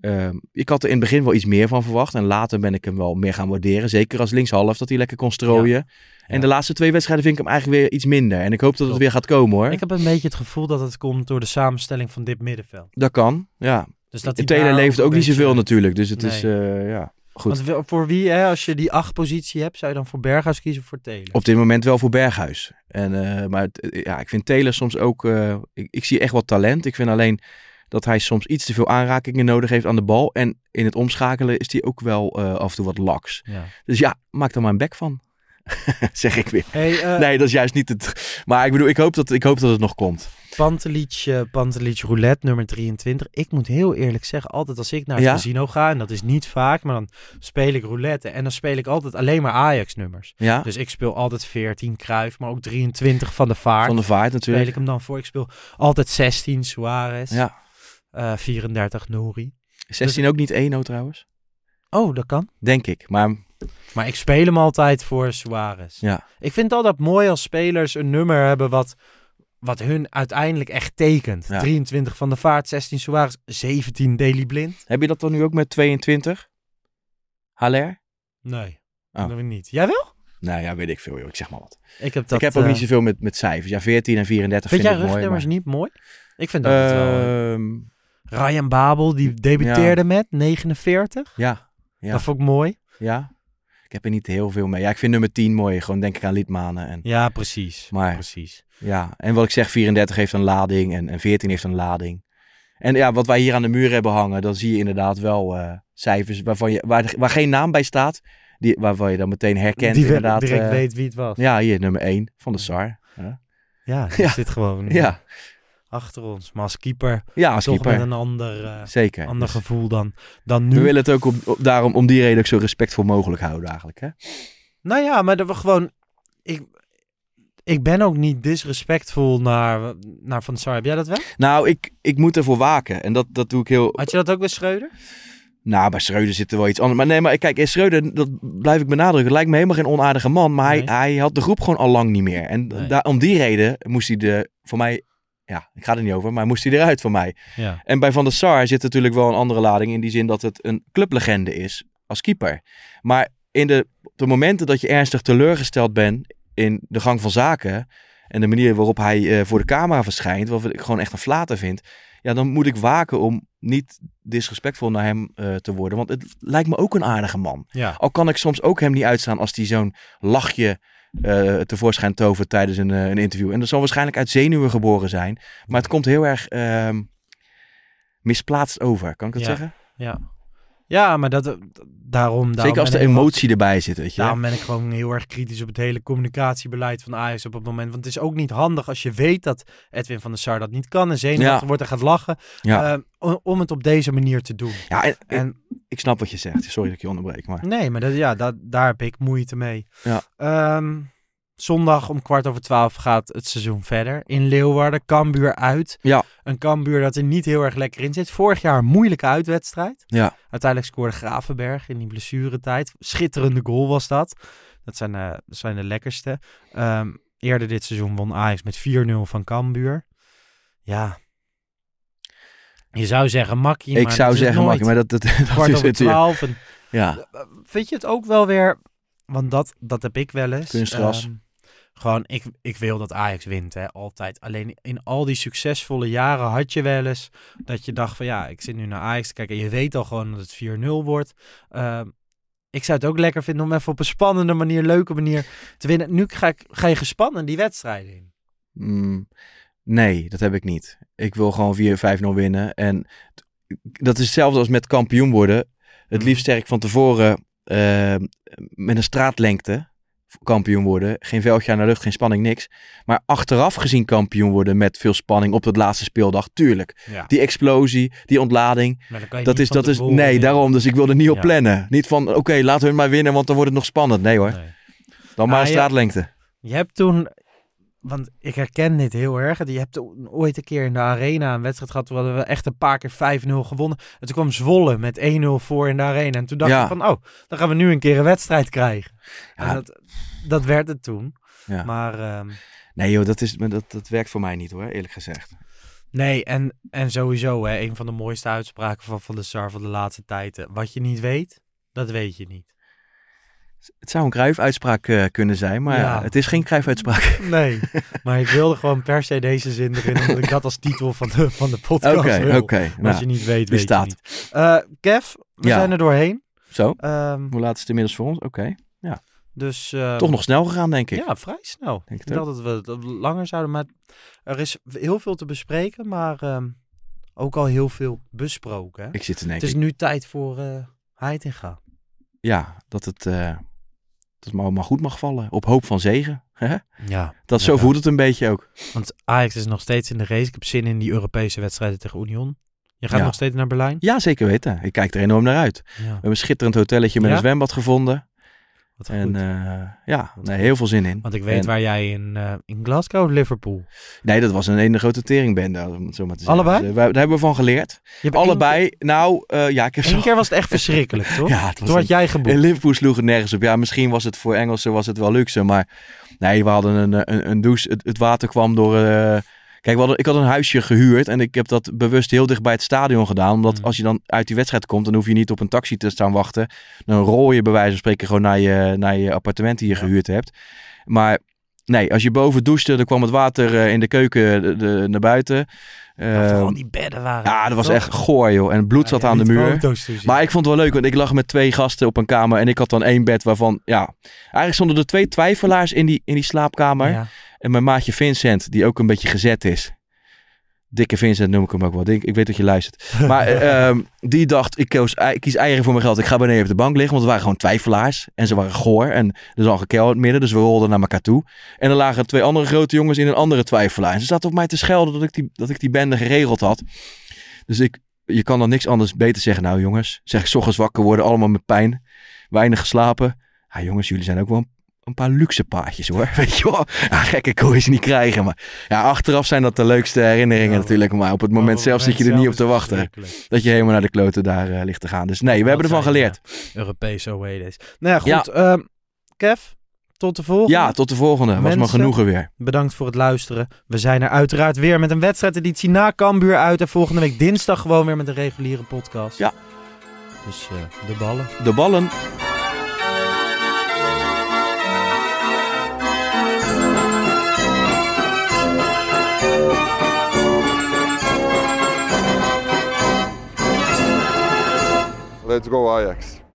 eh, ik had er in het begin wel iets meer van verwacht. En later ben ik hem wel meer gaan waarderen. Zeker als linkshalf, dat hij lekker kon strooien. En de laatste twee wedstrijden vind ik hem eigenlijk weer iets minder. En ik hoop dat het weer gaat komen hoor. Ik heb een beetje het gevoel dat het komt door de samenstelling van dit middenveld. Dat kan, ja. Dus dat de Taylor leeft ook niet zoveel natuurlijk. Dus het is, Nee. ja, goed. Want wel- voor wie, hè, als je die acht positie hebt, zou je dan voor Berghuis kiezen of voor Taylor? Op dit moment wel voor Berghuis. En, eh, maar eh, ja, ik vind Taylor soms ook... eh, ik, ik zie echt wat talent. Ik vind alleen dat hij soms iets te veel aanrakingen nodig heeft aan de bal. En in het omschakelen is hij ook wel af en toe wat laks. Ja. Dus ja, maak er maar een bek van. zeg ik weer. Hey, nee, dat is juist niet het... Maar ik bedoel, ik hoop dat, ik hoop dat het nog komt. Pantelic, eh, Pantelic Roulette, nummer 23. Ik moet heel eerlijk zeggen, altijd als ik naar het Ja? casino ga, en dat is niet vaak, maar dan speel ik roulette. En dan speel ik altijd alleen maar Ajax-nummers. Ja? Dus ik speel altijd 14 Kruif, maar ook 23 van de Vaart. Van de Vaart Speel natuurlijk. ik hem dan voor. Ik speel altijd 16 Suarez. Ja. Eh, 34 Nouri. Is 16 ook niet 1 trouwens? Oh, dat kan. Denk ik. Maar Maar ik speel hem altijd voor Suarez. ja, Ik vind het altijd mooi als spelers een nummer hebben wat, wat hun uiteindelijk echt tekent. Ja. 23 van de Vaart, 16 Suarez, 17 Daily Blind. heb je dat dan nu ook met 22? Haller? Nee, Oh. dat niet. Jij wel? Nou ja, weet ik veel joh. Ik zeg maar wat. Ik heb, dat, ik heb ook eh, niet zoveel met, met cijfers. Ja, 14 en 34 Vind vind, jij ik mooi. rugnummers maar- niet mooi? Ik vind dat het wel... Ehm, Ryan Babel, die debuteerde met 49. ja, ja, Dat vond ik mooi. ja. Ik heb er niet heel veel mee. Ja, ik vind nummer 10 mooi. Gewoon denk ik aan Liedmanen. En, Ja, precies. Maar- precies. ja, en wat ik zeg, 34 heeft een lading en, en 14 heeft een lading. En ja, wat wij hier aan de muur hebben hangen, dan zie je inderdaad wel eh, cijfers waarvan je, waar, waar geen naam bij staat. Die, waarvan je dan meteen herkent die inderdaad. direct eh, weet wie het was. Ja, hier nummer 1 van de SAR. Ja, Ja, Ja. zit gewoon ja. Achter ons. Maar als keeper ja als toch keeper. met een ander, eh, Zeker. ander Dus gevoel dan, dan nu. we willen het ook op, op- daarom om die reden ook zo respectvol mogelijk houden eigenlijk. Hè? Nou ja, maar dat we gewoon... Ik, ik ben ook niet disrespectvol naar, naar Van Sar. Heb jij dat wel? Nou, ik, ik moet ervoor waken. En dat, dat doe ik heel... Had je dat ook bij Schreuder? Nou, bij Schreuder zit er wel iets anders. Maar nee, maar kijk, in Schreuder, dat blijf ik benadrukken, lijkt me helemaal geen onaardige man. Maar Nee. hij, hij had de groep gewoon al lang niet meer. En Nee. daar, om die reden moest hij de, voor mij, ja, ik ga er niet over, maar moest hij eruit voor mij. Ja. En bij Van der Sar zit natuurlijk wel een andere lading in die zin dat het een clublegende is als keeper. Maar in de, op de momenten dat je ernstig teleurgesteld bent in de gang van zaken en de manier waarop hij eh, voor de camera verschijnt, wat ik gewoon echt een flater vind, ja, dan moet ik waken om niet disrespectvol naar hem eh, te worden. Want het lijkt me ook een aardige man. Ja. Al kan ik soms ook hem niet uitstaan als hij zo'n lachje eh, tevoorschijn tovert tijdens een, eh, een interview. En dat zal waarschijnlijk uit zenuwen geboren zijn. Maar het komt heel erg ehm, misplaatst over. Kan ik dat Ja. zeggen? Ja. Ja, maar dat, daarom... daarom Zeker als de emotie erbij zit, weet je. Daarom ben ik gewoon heel erg kritisch op het hele communicatiebeleid van Ajax op het moment. Want het is ook niet handig als je weet dat Edwin van der Sar dat niet kan en zenuwachtig Ja. wordt en gaat lachen. Ja. eh, om- het op deze manier te doen. Ja, en, En- ik snap wat je zegt. Sorry dat ik je onderbreek, maar... Nee, maar dat, ja, dat, daar heb ik moeite mee. Ja. Ehm, zondag om kwart over twaalf gaat het seizoen verder. In Leeuwarden, Cambuur uit. Ja. Een Cambuur dat er niet heel erg lekker in zit. Vorig jaar een moeilijke uitwedstrijd. Ja. Uiteindelijk scoorde Gravenberg in die blessuretijd. Schitterende goal was dat. Dat zijn, eh, dat zijn de lekkerste. Ehm, eerder dit seizoen won Ajax met 4-0 van Cambuur. Ja. Je zou zeggen makkie, Ik maar zou is het zeggen. Makkie, maar dat- dat- dat Kwart is over het, ja. twaalf. En, Ja. Vind je het ook wel weer... Want dat, dat heb ik wel eens. Kunstgras. Ehm, gewoon, ik, ik wil dat Ajax wint, hè, altijd. Alleen in al die succesvolle jaren had je wel eens dat je dacht van ja, ik zit nu naar Ajax te kijken. En je weet al gewoon dat het 4-0 wordt. Ehm, ik zou het ook lekker vinden om even op een spannende manier, leuke manier te winnen. Nu ga, ik, ga je gespannen die wedstrijden in. Mm, nee, dat heb ik niet. Ik wil gewoon 4-5-0 winnen. En dat is hetzelfde als met kampioen worden. Het liefst sterk van tevoren eh, met een straatlengte kampioen worden. Geen veldje aan de lucht, geen spanning, niks. Maar achteraf gezien kampioen worden met veel spanning op de laatste speeldag. Tuurlijk. Ja. Die explosie, die ontlading. Dat is, dat is, nee, daarom. Dus ik wil er niet op Ja. plannen. Niet van, oké, laten we het maar winnen, want dan wordt het nog spannend. Nee hoor. Dan maar Ah, een je- straatlengte. Je hebt toen, want ik herken dit heel erg. Je hebt ooit een keer in de arena een wedstrijd gehad. Toen hadden we echt een paar keer 5-0 gewonnen. En toen kwam Zwolle met 1-0 voor in de arena. En toen dacht Ja. ik van, oh, dan gaan we nu een keer een wedstrijd krijgen. En dat, dat werd het toen. Ja. Maar ehm, Nee joh, dat, is, dat, dat werkt voor mij niet hoor, eerlijk gezegd. nee, en, en sowieso hè, een van de mooiste uitspraken van Van de Sar van de laatste tijd. eh, Wat je niet weet, dat weet je niet. Het zou een Cruijff-uitspraak eh, kunnen zijn, maar Ja. het is geen Cruijff-uitspraak. Nee, maar ik wilde gewoon per se deze zin erin, omdat ik dat als titel van de, van de podcast Oké, wil. oké. Nou, je niet weet, weet staat. je niet. Eh, Kev, we Ja. zijn er doorheen. Zo, Ehm, hoe laat is het inmiddels voor ons? Oké, ja. dus, ehm, Toch nog snel gegaan, denk ik. Ja, vrij snel. Denk ik het dacht dat we het langer zouden, maar er is heel veel te bespreken, maar ehm, ook al heel veel besproken. Hè? Ik zit te Het denken. is nu tijd voor eh Heitinga. Ja, dat het, dat het maar, maar goed mag vallen. Op hoop van zegen. Ja, Dat zo voelt het een beetje ook. Want Ajax is nog steeds in de race. Ik heb zin in die Europese wedstrijden tegen Union. Je gaat Ja. nog steeds naar Berlijn? Ja, zeker weten. Ik kijk er enorm naar uit. We hebben een schitterend hotelletje met Ja? een zwembad gevonden. En eh, ja, nee, heel veel zin in. Want ik weet En- waar jij in, eh, in Glasgow of Liverpool. Nee, dat was een ene grote teringbende, om het zo maar te zeggen. Allebei? Dus, eh, wij- daar hebben we van geleerd. Allebei, nou, ja, ik heb Eén zo- keer was het echt verschrikkelijk, toch? Ja, het was Toen had een- jij geboekt. In Liverpool sloeg het nergens op. Ja, misschien was het voor Engelsen was het wel luxe, maar nee, we hadden een, een, een douche. Het, het water kwam door. Kijk, hadden, ik had een huisje gehuurd en ik heb dat bewust heel dicht bij het stadion gedaan. Omdat Mm. als je dan uit die wedstrijd komt, dan hoef je niet op een taxi te staan wachten. Dan rol je bij wijze van spreken gewoon naar je, naar je appartement die je gehuurd hebt. Maar nee, als je boven douchte, dan kwam het water eh, in de keuken de, de- naar buiten. vooral Ehm, die bedden waren. ja, dat was toch? echt goor, joh. En bloed Ja, zat aan de muur. Maar ik vond het wel leuk, want ik lag met twee gasten op een kamer. En ik had dan één bed waarvan, ja... Eigenlijk stonden er twee twijfelaars in die, in die slaapkamer. Ja. En mijn maatje Vincent, die ook een beetje gezet is. Dikke Vincent noem ik hem ook wel. Ik, ik weet dat je luistert. Maar eh, ehm, die dacht, ik, koos, ik kies eieren voor mijn geld. Ik ga beneden op de bank liggen, want het waren gewoon twijfelaars. En ze waren goor. En er zat een gekel in het midden, dus we rolden naar elkaar toe. En er lagen twee andere grote jongens in een andere twijfelaar. En ze zaten op mij te schelden dat ik die, dat ik die bende geregeld had. Dus ik, je kan dan niks anders beter zeggen. Nou jongens, zeg ik ochtends wakker worden, allemaal met pijn. Weinig geslapen. Ja jongens, jullie zijn ook wel een, een paar luxe paardjes hoor. Weet je wel. Ja, gekke ze niet krijgen. Maar ja, achteraf zijn dat de leukste herinneringen natuurlijk. Maar op het moment op zelf zit je er niet op te wachten. Dat je helemaal naar de kloten daar eh, ligt te gaan. Dus nee, we hebben ervan geleerd. ja, Europese away days. Nou ja, Ja. goed. ehm, Kev, tot de volgende. Ja, tot de volgende. Was maar genoegen weer. Bedankt voor het luisteren. We zijn er uiteraard weer met een wedstrijdeditie na Cambuur uit. En volgende week dinsdag gewoon weer met een reguliere podcast. Ja. Dus eh, de ballen. De ballen. Let's go Ajax.